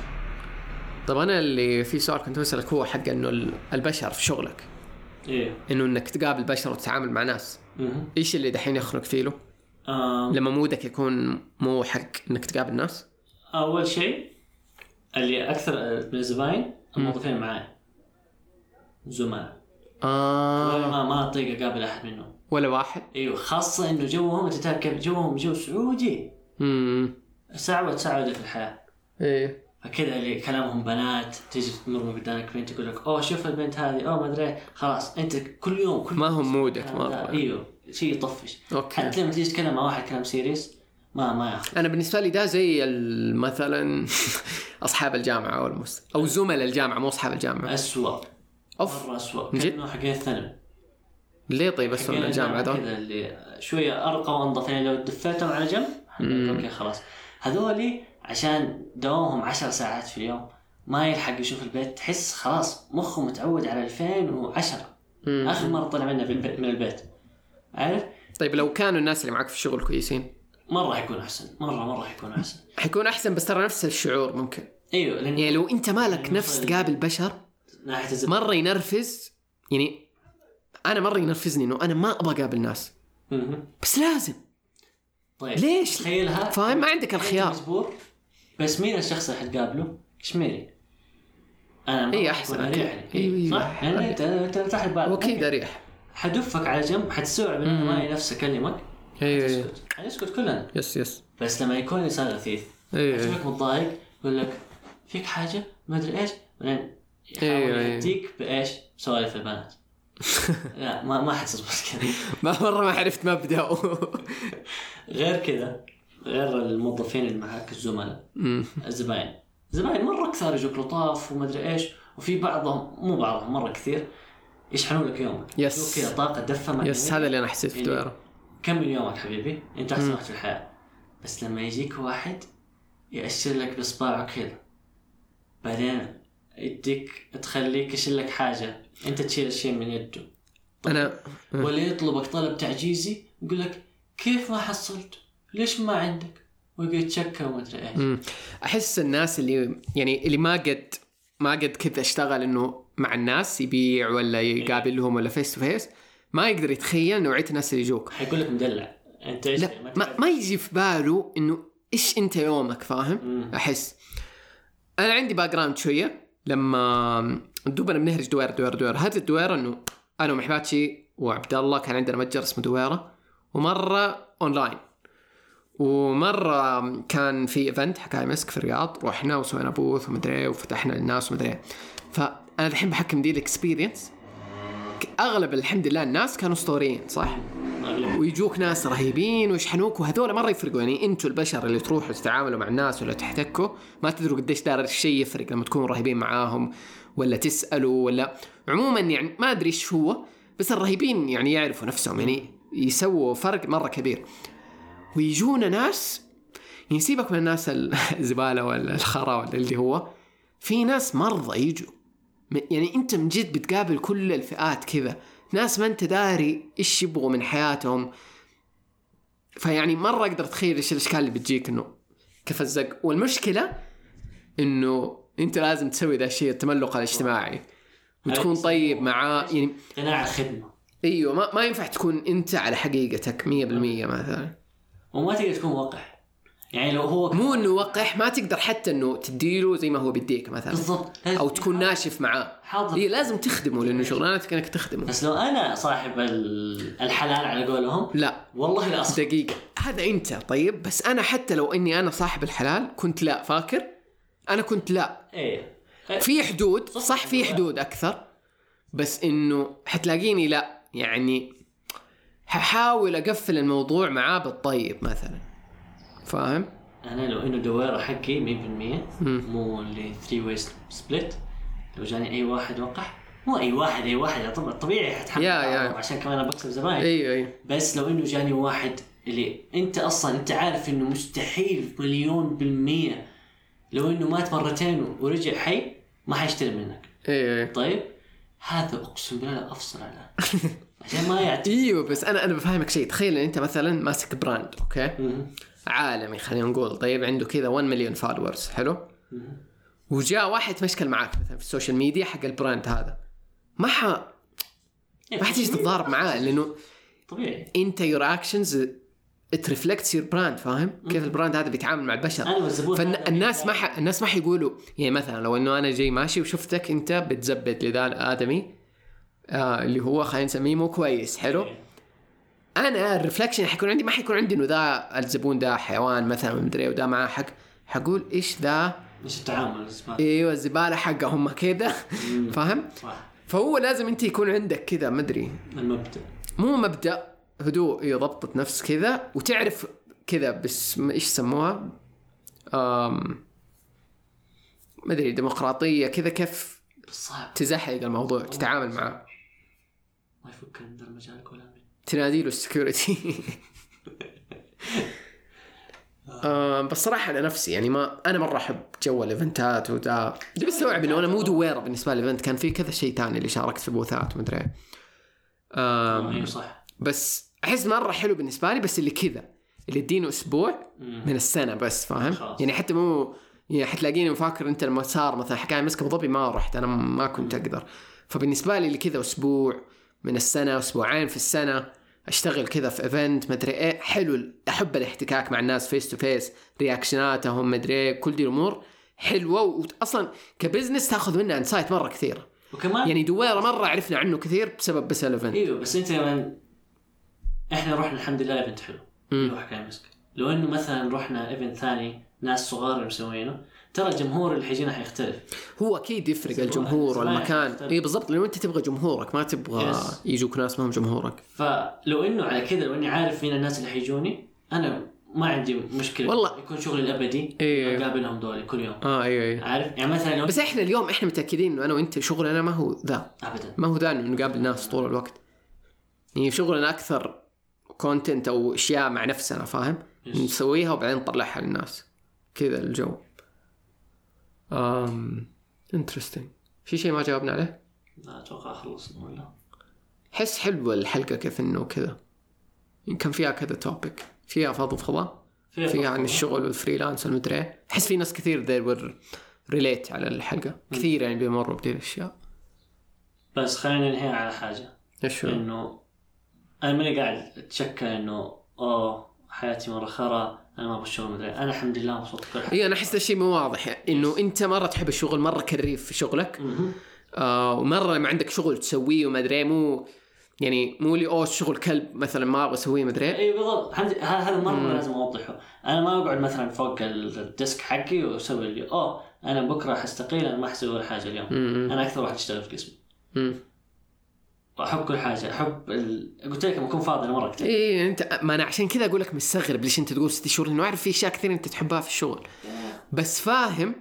طب أنا اللي في سؤال كنت بسالك هو حق إنه ال- البشر في شغلك. إيه. إنه إنك تقابل بشر وتتعامل مع ناس. إيش اللي دحين يخنق فيه له؟ آم، لما مودك يكون مو حق إنك تقابل ناس؟ أول شيء اللي أكثر من الزباين الموظفين معاي زملاء. آه. ما ما أطيق أقابل أحد منهم. ولا واحد. إيوه خاصة إنه جوهم أنت تعرف كيف جوهم؟ جو سعودي. امم ساعة وتساعد في الحياة. إيه. فكذا اللي كلامهم بنات تيجي تمر من قدامك بنت تقول لك أوه شوف البنت هذه أوه ما أدري. خلاص أنت كل يوم كل ما هم مودك مرة. ده. إيوه شيء يطفش. okay. حتى لما تيجي تتكلم مع واحد كلام serious ما ما ياخذ. أنا بالنسبة لي ده زي مثلا أصحاب الجامعة أو المس أو زملاء الجامعة مو أصحاب الجامعة. اسوء أوف. مرة اسوء؟ كأنه حقين الثانوي ليه طيب بس من الجامعة ذول كذا اللي شوية أرقى وانظف يعني لو دفيتهم على جنب أوكي خلاص. هذولي عشان دوامهم 10 ساعات في اليوم ما يلحق يشوف البيت تحس خلاص مخه متعود على 2010 مم. آخر مرة طلع منه في البيت من البيت. عارف؟ طيب لو كانوا الناس اللي معك في الشغل كويسين؟ مرة حيكون أحسن مرة مرة حيكون أحسن حيكون أحسن بس ترى نفس الشعور ممكن أيوه لأن يعني لو أنت مالك نفس تقابل بشر. مرة ينرفز يعني أنا مرة ينرفزني إنه أنا ما أبغى أقابل ناس. بس لازم طيب ليش؟ تخيلها فاهم ما عندك الخيار مجبور بس مين الشخص اللي حتقابله؟ كشميري أنا أريح أكيد. لي. إيه، إيه. صح؟ يعني انت أنت البال واكيد أريح حدفك على جنب حتستوعب انه ما نفسه كلمك أيوه أيوه تسكت حنسكت كلنا. يس يس. بس لما يكون انسان غثيث أيوه يشوفك متضايق يقول لك فيك حاجة؟ ما أدري إيش. بعدين يحاول إيه، إيه. يهديك بايش؟ سوالف البنات. لا ما ما حتصبر كذا ما مرة ما عرفت مبدا غير كذا غير الموظفين اللي معك الزملاء. الزباين. الزباين مرة كثار يجوك لطاف وما أدري إيش وفي بعضهم مو بعضهم مرة كثير يشحنوا لك يومك. يس. كذا طاقة دفة يس هذا اللي أنا حسيت في يعني دويره كمل يومك حبيبي؟ انت احسن وقت في الحياة. بس لما يجيك واحد يأشر لك باصبعه كذا بعدين يديك تخليك يشيل لك حاجة. انت تشيل الشيء من يده. أنا ولا يطلبك طلب تعجيزي يقول لك كيف ما حصلت؟ ليش ما عندك؟ ويقعد يتشكى وما أدري إيش. أحس الناس اللي يعني اللي ما قد ما قد كذا اشتغل إنه مع الناس يبيع ولا يقابلهم ولا face to face ما يقدر يتخيل نوعية الناس اللي يجوك. حيقول لك مدلع. أنت إيش؟ لا ما, ما يجي في باله إنه إيش أنت يومك فاهم؟ مم. أحس. أنا عندي background شوية. لما دوبنا بنهرج دويرة دويرة دويرة. هذه الدويرة إنه أنا ومحباتشي وعبد الله كان عندنا متجر اسمه دويرة. ومرة اونلاين ومرة كان في event حكايه مسك في الرياض. رحنا وسوينا booth ومدري إيه وفتحنا للناس ومدري إيه. فأنا الحين بحكم دي ال experience أغلب الحمد لله الناس كانوا أسطوريين صح؟ ويجوك ناس رهيبين ويشحنوك وهذول مرة يفرقوا. يعني أنتم البشر اللي تروحوا تتعاملوا مع الناس ولا تحتكوا ما تدروا قديش دار الشيء يفرق لما تكونوا رهيبين معاهم ولا تسألوا ولا عموما يعني ما أدري إيش هو بس الرهيبين يعني يعرفوا نفسهم يعني يسووا فرق مرة كبير. ويجونا ناس يعني سيبك من الناس ال- الزبالة ولا الخرا ولا اللي هو في ناس مرضى يجوا. يعني انت من جد بتقابل كل الفئات كذا. ناس ما انت داري إيش يبغوا من حياتهم. فيعني مرة أقدر أتخيل إيش الإشكال اللي بتجيك إنه كيف الزق والمشكلة إنه أنت لازم تسوي ذا الشيء التملق الاجتماعي. وتكون هذا طيب معاه يعني قناع الخدمه أيوه ما, ما ينفع تكون أنت على حقيقتك 100% مثلا. وما تقدر تكون وقح يعني لو هو مو إنه وقح ما تقدر حتى إنه تديله زي ما هو بيديك مثلا. بالضبط. أو تكون ناشف معاه. حاضر. هي لازم تخدمه لأنه شغلانتك إنك تخدمه. بس لو أنا صاحب ال- الحلال على قولهم لا. والله لا أصبر. دقيقة. هذا أنت طيب بس أنا حتى لو إني أنا صاحب الحلال كنت لا. فاكر؟ أنا كنت لا. إيه. في حدود صح في حدود أكثر. بس إنه حتلاقيني لا. يعني ححاول أقفل الموضوع معاه بالطيب مثلا. فاهم؟ أنا لو إنه دويره حقي 100% مو اللي 3 way split لو جاني أي واحد وقح مو أي واحد أي واحد طبيعي حتحمل يا- يا. بعضهم عشان كمان أنا بكسب زباين أيوه أيوه. بس لو إنه جاني واحد اللي أنت أصلا أنت عارف إنه مستحيل مليون بالمية لو إنه مات مرتين ورجع حي ما حيشتري منك. أيوه أيوه. طيب؟ هذا أقسم بالله أفصل عليه عشان ما يعتمد. إيوه بس أنا أنا بفهمك شيء. تخيل إن أنت مثلا ماسك brand okay؟ عالمي خلينا نقول. طيب عنده كذا 1 مليون followers حلو؟ وجاء واحد تمشكل معاك مثلا في ال social media حق ال brand هذا. ما ح ما حتيجي تتضارب معاه لأنه طبيعي. انت your actions it reflects your brand فاهم؟ كيف ال brand هذا بيتعامل مع البشر. هذا. فالناس ما ح... الناس ما حيقولوا يعني مثلا لو إنه أنا جاي ماشي وشفتك أنت بتزبد لذا الادمي آه اللي هو خلينا نسميه مو كويس حلو؟ أنا ال reflection حيكون عندي ما حيكون عندي إنه ذا الزبون ده حيوان مثلا مدري وده معاه حق. حقول إيش ذا؟ إيش التعامل الزبائن إيوه الزبالة حقه هم كذا. فاهم؟ فهو لازم أنت يكون عندك كذا مدري المبدأ. مو مبدأ هدوء إيوه ضبط نفس كذا. وتعرف كذا بس إيش يسموها؟ أم... ما أدري ديمقراطية كذا كيف صعب تزحلق الموضوع تتعامل معاه ما ذا المجال ولا تنادي له ال security. آه بس صراحة أنا نفسي يعني ما أنا مرة أحب جو الإيفنتات ودا دي بستوعب إنه أنا مو دويرة بالنسبة لل event كان في كذا شيء ثاني اللي شاركت في بوثات ومدري إيه. صح. بس أحس مرة حلو بالنسبة لي بس اللي كذا اللي ادينه أسبوع من السنة بس فاهم. يعني حتى مو يعني حتلاقيني مفكر أنت لما صار مثلا حكاية مسك ابو ظبي ما رحت أنا ما كنت أقدر. فبالنسبة لي اللي كذا أسبوع من السنة أسبوعين في السنة أشتغل كذا في event مدري إيه. حلو أحب الاحتكاك مع الناس face to face رياكشناتهم مدري إيه كل دي الأمور حلوة. واصلا ك business تأخذ منها insight مرة كثيره وكمان يعني دويرة مرة عرفنا عنه كثير بسبب بس ال event إيوه بس أنت لما إحنا رحنا الحمد لله event حلو. هو حكايه مسك لو إنه مثلا رحنا event ثاني ناس صغار مسوينه ترى الجمهور اللي حيجينا حيختلف. هو أكيد يفرق الجمهور والمكان. اي بالضبط لأنه أنت تبغى جمهورك ما تبغى Yes. يجوك ناس ما هم جمهورك. فلو إنه على كذا لو إني عارف مين الناس اللي حيجوني أنا ما عندي مشكلة. والله. يكون شغلي الأبدي إيه. أقابلهم دول كل يوم. آه أيوه أيوه عارف؟ يعني مثلا لو بس إحنا اليوم إحنا متأكدين إنه أنا وأنت شغلنا ما هو ذا. ابدا. ما هو ذا إنه نقابل ناس طول الوقت. يعني شغلنا أكثر content أو أشياء مع نفسنا فاهم؟ Yes. نسويها وبعدين نطلعها للناس. كذا الجو. امم interesting في شيء ما جاوبنا عليه؟ لا أتوقع خلصنا ولا حس حلوة الحلقة كيف إنه كذا. كان فيها كذا topic فيها فضفضة فيها عن الشغل وال freelance والمدري. أحس في ناس كثير they will relate على الحلقة. كثير يعني بيمروا بدي الأشياء. بس خلينا ننهي على حاجة. إيش هو؟ إنه أنا ماني قاعد أتشكى إنه أوه حياتي مرة خرا. أنا ما أبغى الشغل مدري أنا الحمد لله مبسوط بكل حاجة. اي أنا أحس الشيء مو واضح. إنه أنت مرة تحب الشغل مرة creative في شغلك. آه ومرة لما عندك شغل تسويه وما أدري إيه، مو يعني مو اللي أوه الشغل كلب مثلا ما أبغى أسويه ما أدري إيه. اي بالضبط. هذا مرة لازم أوضحه. أنا ما أقعد مثلا فوق ال desk حقي وأسوي اللي أوه أنا بكرة حستقيل أنا ما حسوي ولا حاجة اليوم. مم. أنا أكثر واحد اشتغل في قسمي. واحب كل حاجة احب ال... قلت لك اكون فاضي مرة كثير اي أنت ما أنا عشان كذا أقول لك مستغرب ليش أنت تقول ست شهور لأنه أعرف في أشياء كثير أنت تحبها في الشغل. بس فاهم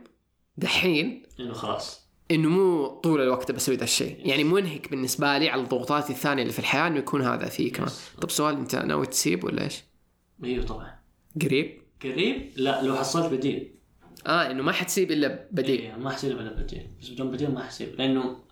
دحين إنه خلاص. إنه مو طول الوقت بسوي ذا الشيء يعني منهك بالنسبة لي على الضغوطات الثانية اللي في الحياة إنه يكون هذا فيه كمان. طب سؤال أنت ناوي تسيب ولا إيش؟ إيوه طبعا. قريب؟ قريب؟ لا لو حصلت بديل. آه إنه ما حتسيب إلا بديل. إيه ما حسيب ولا بديل. بس بدون بديل ما حسيب. لأنه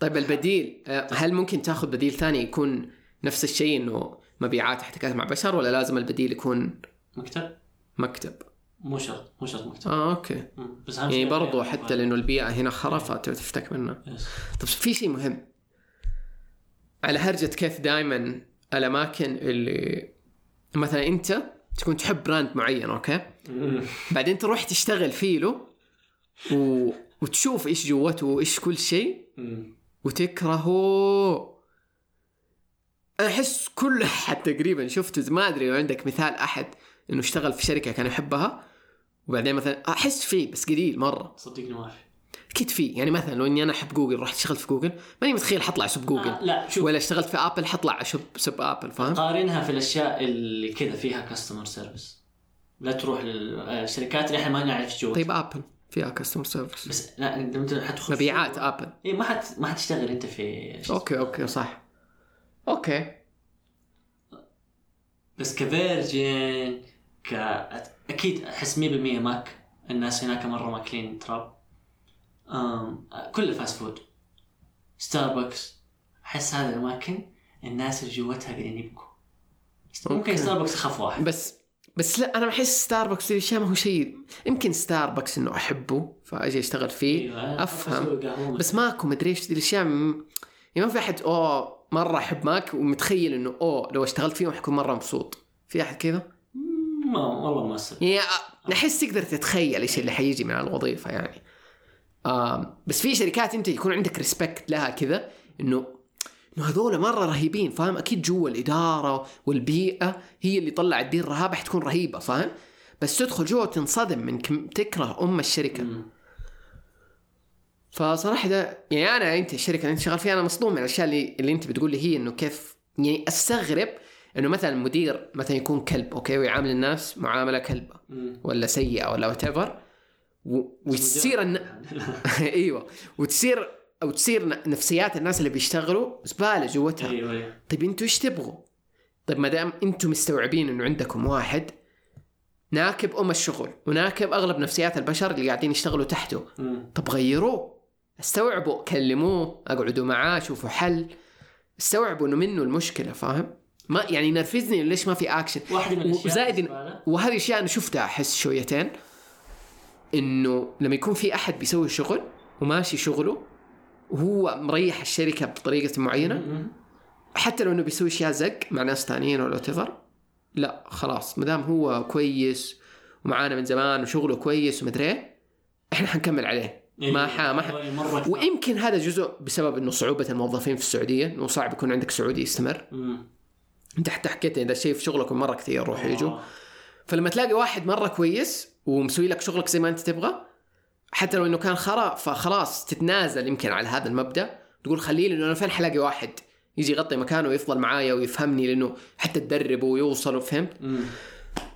طيب البديل آه، هل ممكن تاخذ بديل ثاني يكون نفس الشيء إنه مبيعات احتكاك مع بشر ولا لازم البديل يكون مكتب؟ مكتب؟ مو شرط مو شرط مكتب. آه okay. مم. بس يعني برضو حتى لأنه البيئة هنا خرفت وتفتك منها. yes. طب في شيء مهم. على هرجة كيف دائما الأماكن اللي مثلا أنت تكون تحب brand معين okay؟ مم. بعدين تروح تشتغل فيه له و... وتشوف إيش جوته وإيش كل شيء. وتكرهه. أنا أحس كل أحد تقريبا شفته ما أدري لو عندك مثال أحد إنه اشتغل في شركة كان يحبها وبعدين مثلا أحس فيه بس قليل مرة. صدقني ما في أكيد فيه. يعني مثلا لو إني أنا أحب جوجل رحت اشتغلت في جوجل ماني متخيل حطلع أسب جوجل. آه لا شوف. ولا اشتغلت في آبل حطلع اشب سب آبل فاهم؟ قارنها في الأشياء اللي كذا فيها customer service لا تروح للشركات اللي إحنا ما نعرف جوا طيب آبل. فيها customer service بس لا انت حتدخل مبيعات ابل اي ما حت ما حتشتغل انت في okay okay صح. okay. بس كفيرجن ك أكيد أحس 100% ماك. الناس هناك مرة ماكلين تراب. أم... كل fast food ستاربكس أحس هذه الاماكن الناس اللي جوتها قاعدين يبكوا. ممكن. ستاربكس أخف واحد. بس بس لا أنا احس ستاربكس الاشياء ما هو شيء يمكن ستاربكس إنه أحبه فأجي أشتغل فيه أنا أفهم بس ماكو مدري إيش الأشياء م... يعني ما في أحد أوه مرة أحب ماك ومتخيل إنه أوه لو أشتغلت فيهم حكون مرة مبسوط في أحد كذا؟ ما والله ما أسأل. يعني احس تقدر تتخيل إيش اللي حيجي من الوظيفه يعني آم بس في شركات انت يكون عندك respect لها كذا إنه إنه هذول مرة رهيبين فاهم؟ أكيد جوا الإدارة والبيئة هي اللي طلعت دي الرهابة حتكون رهيبة فاهم؟ بس تدخل جوا تنصدم من كم تكره أم الشركة. مم. فصراحة ده يعني أنا أنت الشركة اللي أنت شغال فيها أنا مصدوم من الأشياء اللي, اللي أنت بتقول لي هي إنه كيف يعني أستغرب إنه مثلا المدير مثلا يكون كلب okay؟ ويعامل الناس معاملة كلبة مم. ولا سيئة ولا whatever وتصير الن... أيوه. وتصير أو تصير نفسيات الناس اللي بيشتغلوا زبالة جوتها. أيوه أيوه. طيب أنتوا إيش تبغوا؟ طيب ما دام أنتم مستوعبين إنه عندكم واحد ناكب أم الشغل وناكب أغلب نفسيات البشر اللي قاعدين يشتغلوا تحته. مم. طب غيروه. استوعبوا كلموه اقعدوا معاه شوفوا حل. استوعبوا إنه منه المشكلة فاهم؟ ما يعني ينرفزني ليش ما في اكشن واحدة من الأشياء وزائد وهذه اشياء أنا شفتها أحس شويتين إنه لما يكون في أحد بيسوي شغل وماشي شغله وهو مريح الشركة بطريقة معينة. حتى لو إنه بيسوي أشياء زق مع ناس ثانيين ولا تفر لا خلاص ما دام هو كويس ومعانا من زمان وشغله كويس ومدري إحنا حنكمل عليه ما ح... ما ح... إيه، مرة كثار. ويمكن هذا جزء بسبب إنه صعوبة الموظفين في السعودية إنه صعب يكون عندك سعودي يستمر. أنت حتى حكيت إذا الشيء في شغلكم مرة كثير يروحوا يجوا. فلما تلاقي واحد مرة كويس ومسوي لك شغلك زي ما أنت تبغى حتى لو إنه كان خرا فخلاص تتنازل يمكن على هذا المبدأ تقول خليه لأنه أنا فين حلاقي واحد يجي يغطي مكانه ويفضل معايا ويفهمني لأنه حتى تدربه ويوصل فهمت مم.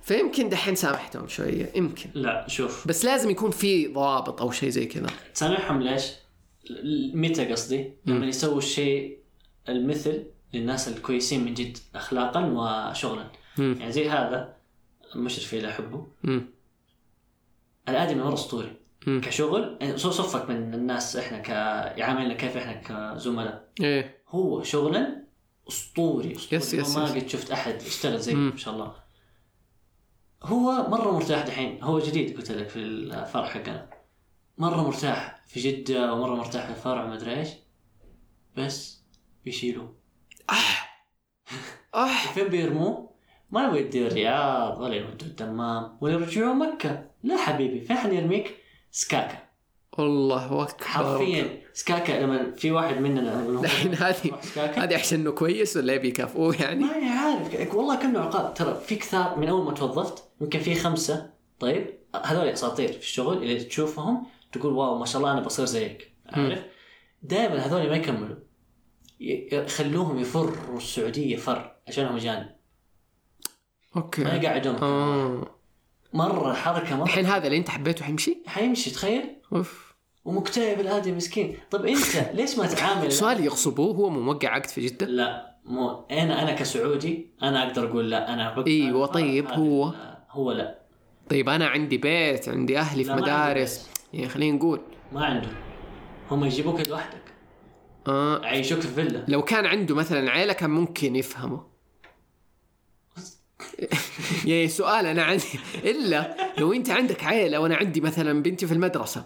فيمكن دحين سامحتهم شوية يمكن لا شوف بس لازم يكون في ضوابط أو شيء زي كذا تسامحهم ليش؟ متى قصدي؟ لما يسووا الشيء المثل للناس الكويسين من جد اخلاقا وشغلا مم. يعني زي هذا المشرف اللي احبه مم. الآدمي مرة أسطوري مم. كشغل يعني صو- صفك من الناس إحنا ك يعاملنا كيف إحنا كزملاء. إيه. هو شغلا أسطوري أسطوري. يس- يس- ما. قد شفت أحد يشتغل زيه مم. ما شاء الله. هو مرة مرتاح دحين. هو جديد قلت لك في الفرع حقنا. مرة مرتاح في جدة ومرة مرتاح في الفرع ما أدري إيش. بس بيشيلوه. آه فين بيرموه؟ ما يديه الرياض ولا يودوا الدمام ولا يرجعوه مكة. لا حبيبي فين حنرميك؟ سكاكا. الله اكبر حرفيا سكاكا لما في واحد مننا الحين هذه هذه عشان إنه كويس ولا يبي يكافئوه يعني؟ ماني عارف والله كانه عقاب. ترى في كثار من أول ما توظفت يمكن في خمسة. طيب هذول أساطير في الشغل اللي تشوفهم تقول wow ما شاء الله أنا بصير زيك. عارف؟ دائما هذول ما يكملوا. يخلوهم يفروا السعودية فر عشانهم اجانب ما okay يقعدون آه. مرة حركة مرة الحين هذا اللي انت حبيته حيمشي؟ حيمشي تخيل. أوف. ومكتئب الادمي مسكين. طب انت ليش ما تعامل؟ سؤال يغصبوه هو مو موقع عقد في جدة؟ لا مو. أنا أنا كسعودي أنا أقدر أقول لا أنا بقبل إيوه، طيب، هو؟ هو لا. طيب أنا عندي بيت عندي أهلي في مدارس. يعني خلينا نقول. ما عنده هم يجيبوك لوحدك. آه. يعيشوك في فيلا. لو كان عنده مثلا عيلة كان ممكن يفهمه. يعني سؤال أنا عندي إلا لو أنت عندك عيلة وأنا عندي مثلا بنتي في المدرسة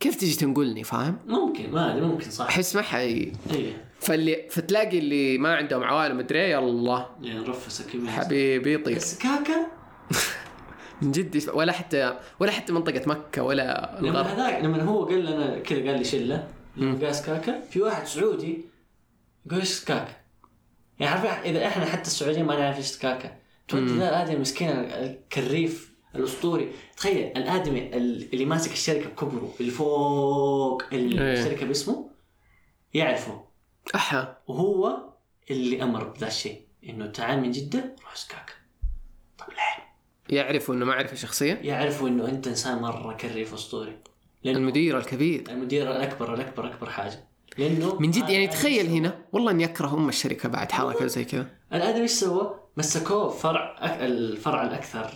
كيف تجي تنقلني فاهم؟ ممكن ما أدري ممكن صح. أحس ما حي إيه. فاللي فتلاقي اللي ما عندهم عوائل مدري يلا. يعني يمين حبيبي يطير. بس كاكا؟ من جد ولا حتى ولا حتى منطقة مكة ولا لما الغرب. هذاك لما هو قال لنا كذا قال لي شلة. لما قاس كاكا في واحد سعودي يقول إيش كاكا؟ يعني حرفيا إذا إحنا حتى السعوديين ما نعرف إيش كاكا. تودي ذا الآدمي المسكين الكريف الأسطوري. تخيل الآدمي اللي ماسك الشركة بكبره اللي فوق إيه. الشركة باسمه يعرفه. أحا. وهو اللي أمر بذا الشيء إنه تعال من جدة روح سكاكا طب ليه؟ يعرفوا إنه معرفه شخصيه يعرفوا إنه أنت إنسان مرة كريف أسطوري. المدير الكبير. المدير الأكبر الأكبر أكبر حاجة. لأنه من جد يعني هذا تخيل هنا والله ان يكره أم الشركة بعد حركه زي كذا الادمي إيش سوى؟ مسكوه فرع. الفرع الأكثر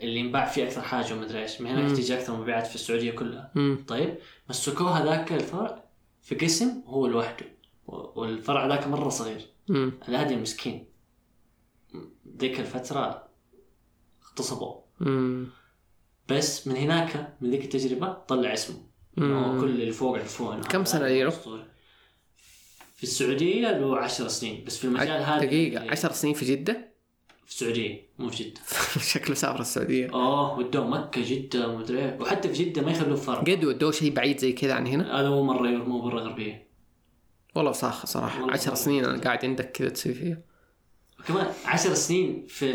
اللي ينباع فيه أكثر حاجة ومدري إيش من هناك تيجي أكثر مبيعات في السعودية كلها مم. طيب مسكوه هذاك الفرع في قسم هو لوحده والفرع ذاك مرة صغير. الادمي مسكين ذيك الفترة اغتصبوه. بس من هناك من ذيك التجربة طلع اسمه. كل اللي فوق عرفوه إنه كم لي له؟ في السعودية له 10 سنين بس في المجال هذا دقيقة عشر سنين في جدة؟ في السعودية مو في جدة. شكله سافر السعودية. آه ودوه مكة جدة مدري إيه. وحتى في جدة ما يخلوه فرع. قد ودوه شيء بعيد زي كذا عن هنا؟ هذا هو مرة يرموه برا غربية. والله صاخ صراحة. والله عشر صراحة. سنين أنا قاعد عندك كذا تسوي فيها. كمان 10 سنين في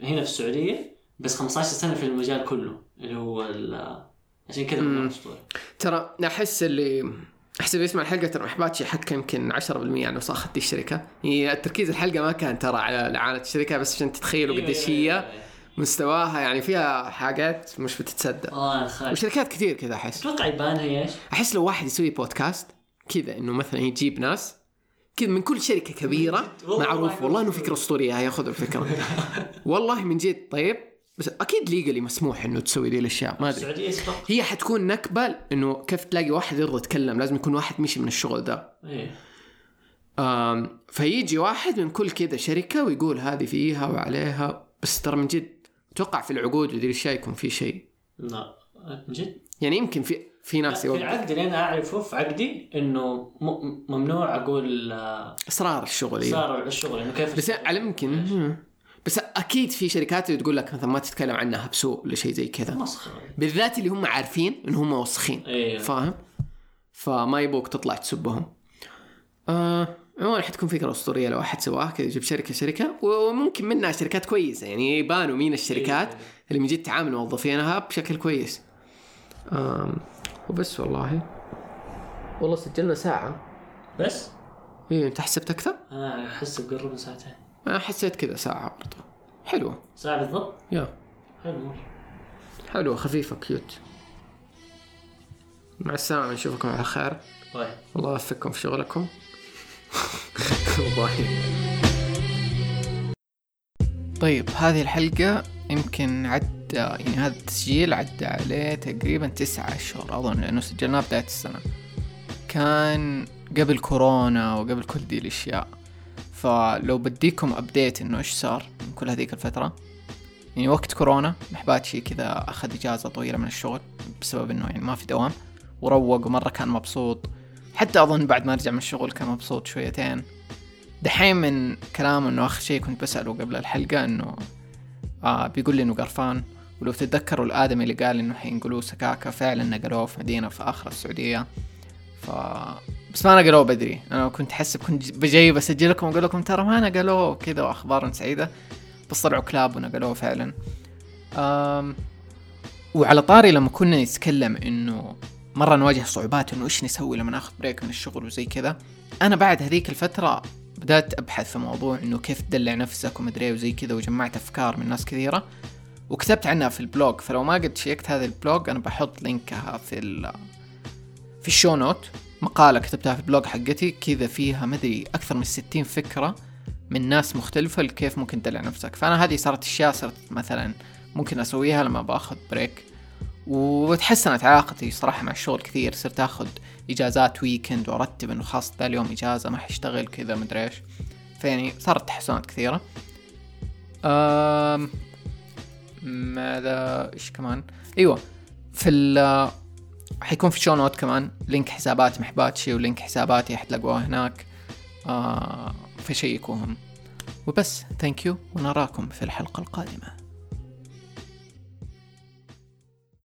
هنا في السعودية بس 15 سنة في المجال كله اللي هو عشان كذا مم. مرة اسطوري ترى أحس اللي أحس اللي يسمع الحلقة ترى محباتشي حكى يمكن 10% عن وساخه دي الشركة يعني تركيز الحلقة ما كان ترى على لعانه الشركة بس عشان تتخيلوا أيوة، قديش أيوة، هي أيوة، أيوة. مستواها يعني فيها حاجات مش بتتصدق آه وشركات كثير كذا أحس أتوقع يبان هي إيش؟ أحس لو واحد يسوي بودكاست كذا إنه مثلا يجيب ناس كذا من كل شركة كبيرة معروف والله إنه. فكرة أسطورية ياخذ الفكرة والله من جد طيب بس أكيد ليجلي مسموح إنه تسوي ذي الأشياء ما أدري؟ هي حتكون نكبة إنه كيف تلاقي واحد يرضى يتكلم لازم يكون واحد مشي من الشغل ده إيه. فيجي واحد من كل كذا شركة ويقول هذه فيها وعليها بس ترى من جد أتوقع في العقود وذي الأشياء يكون في شيء. لا. من جد؟ يعني يمكن في في ناس في العقد اللي أنا اعرفه في عقدي إنه ممنوع أقول آه، اسرار الشغل إيه. صار الشغل إنه كيف بس على يمكن بس أكيد في شركات اللي تقول لك مثلا ما تتكلم عنها بسوء ولا شيء زي كذا. مسخرة. بالذات اللي هم عارفين إن هم وسخين أيوه فاهم؟ فما يبوك تطلع تسبهم. آه عموما حتكون فكرة أسطورية لو أحد سواها كذا يجيب شركة شركة وممكن منها شركات كويسة. يعني يبانوا مين الشركات إيه. اللي من جد تعامل موظفينها بشكل كويس. آم وبس والله. والله سجلنا ساعة. بس؟ إيه أنت حسبت أكثر؟ أنا احس بقرب ساعتين. أنا حسيت كذا ساعة برضو. حلوة. ساعة بالضبط؟ يا. حلو. مرة حلوة خفيفة cute مع السلامة نشوفكم على خير. طيب الله يوفقكم في شغلكم. bye. طيب هذه الحلقة يمكن عدى يعني هذا التسجيل عدى عليه تقريبا تسعة أشهر أظن لأنه سجلناه بداية السنة. كان قبل كورونا وقبل كل دي الأشياء. فلو بديكم update إنه إيش صار من كل هذيك الفترة. يعني وقت كورونا محباتشي كذا أخذ إجازة طويلة من الشغل بسبب إنه يعني ما في دوام. وروق ومرة كان مبسوط. حتى أظن بعد ما رجع من الشغل كان مبسوط شويتين. دحين من كلامه إنه آخر شيء كنت بسأله قبل الحلقة إنه آه بيقول لي إنه قرفان. ولو تتذكروا الآدمي اللي قال إنه حينقلوه سكاكا فعلا نقلوه في مدينة في آخر السعودية. ف بس ما نقلوه بدري. أنا كنت حسب كنت بجي بسجل لكم وأقول لكم ترى ما نقلوه كذا واخبار سعيدة. بس طلعوا كلاب ونقلوه فعلا. آم وعلى طاري لما كنا نتكلم إنه مرة نواجه صعوبات إنه إيش نسوي لما ناخذ break من الشغل وزي كذا. أنا بعد هذيك الفترة بدأت أبحث في موضوع إنه كيف تدلع نفسك ومدري وزي كذا وجمعت أفكار من ناس كثيرة. وكتبت عنها في ال blog. فلو ما قد شيكت هذا ال blog أنا بحط link ها في ال في ال show note. مقالة كتبتها في ال blog حقتي كذا فيها مدري أكثر من ستين فكرة من ناس مختلفة لكيف ممكن تدلع نفسك. فأنا هذه صارت أشياء صرت مثلا ممكن أسويها لما باخذ break وتحسنت علاقتي صراحة مع الشغل كثير صرت آخذ إجازات weekend وأرتب إنه خلاص ذا اليوم إجازة ما حشتغل كذا مدري إيش. فيعني صارت تحسنات كثيرة. أم... ماذا إيش كمان؟ أيوه في حيكون في show note كمان. link حسابات محباتشي و link حساباتي حتلاقوها هناك. آه فشيكوهم وبس ثانك يو ونراكم في الحلقة القادمة.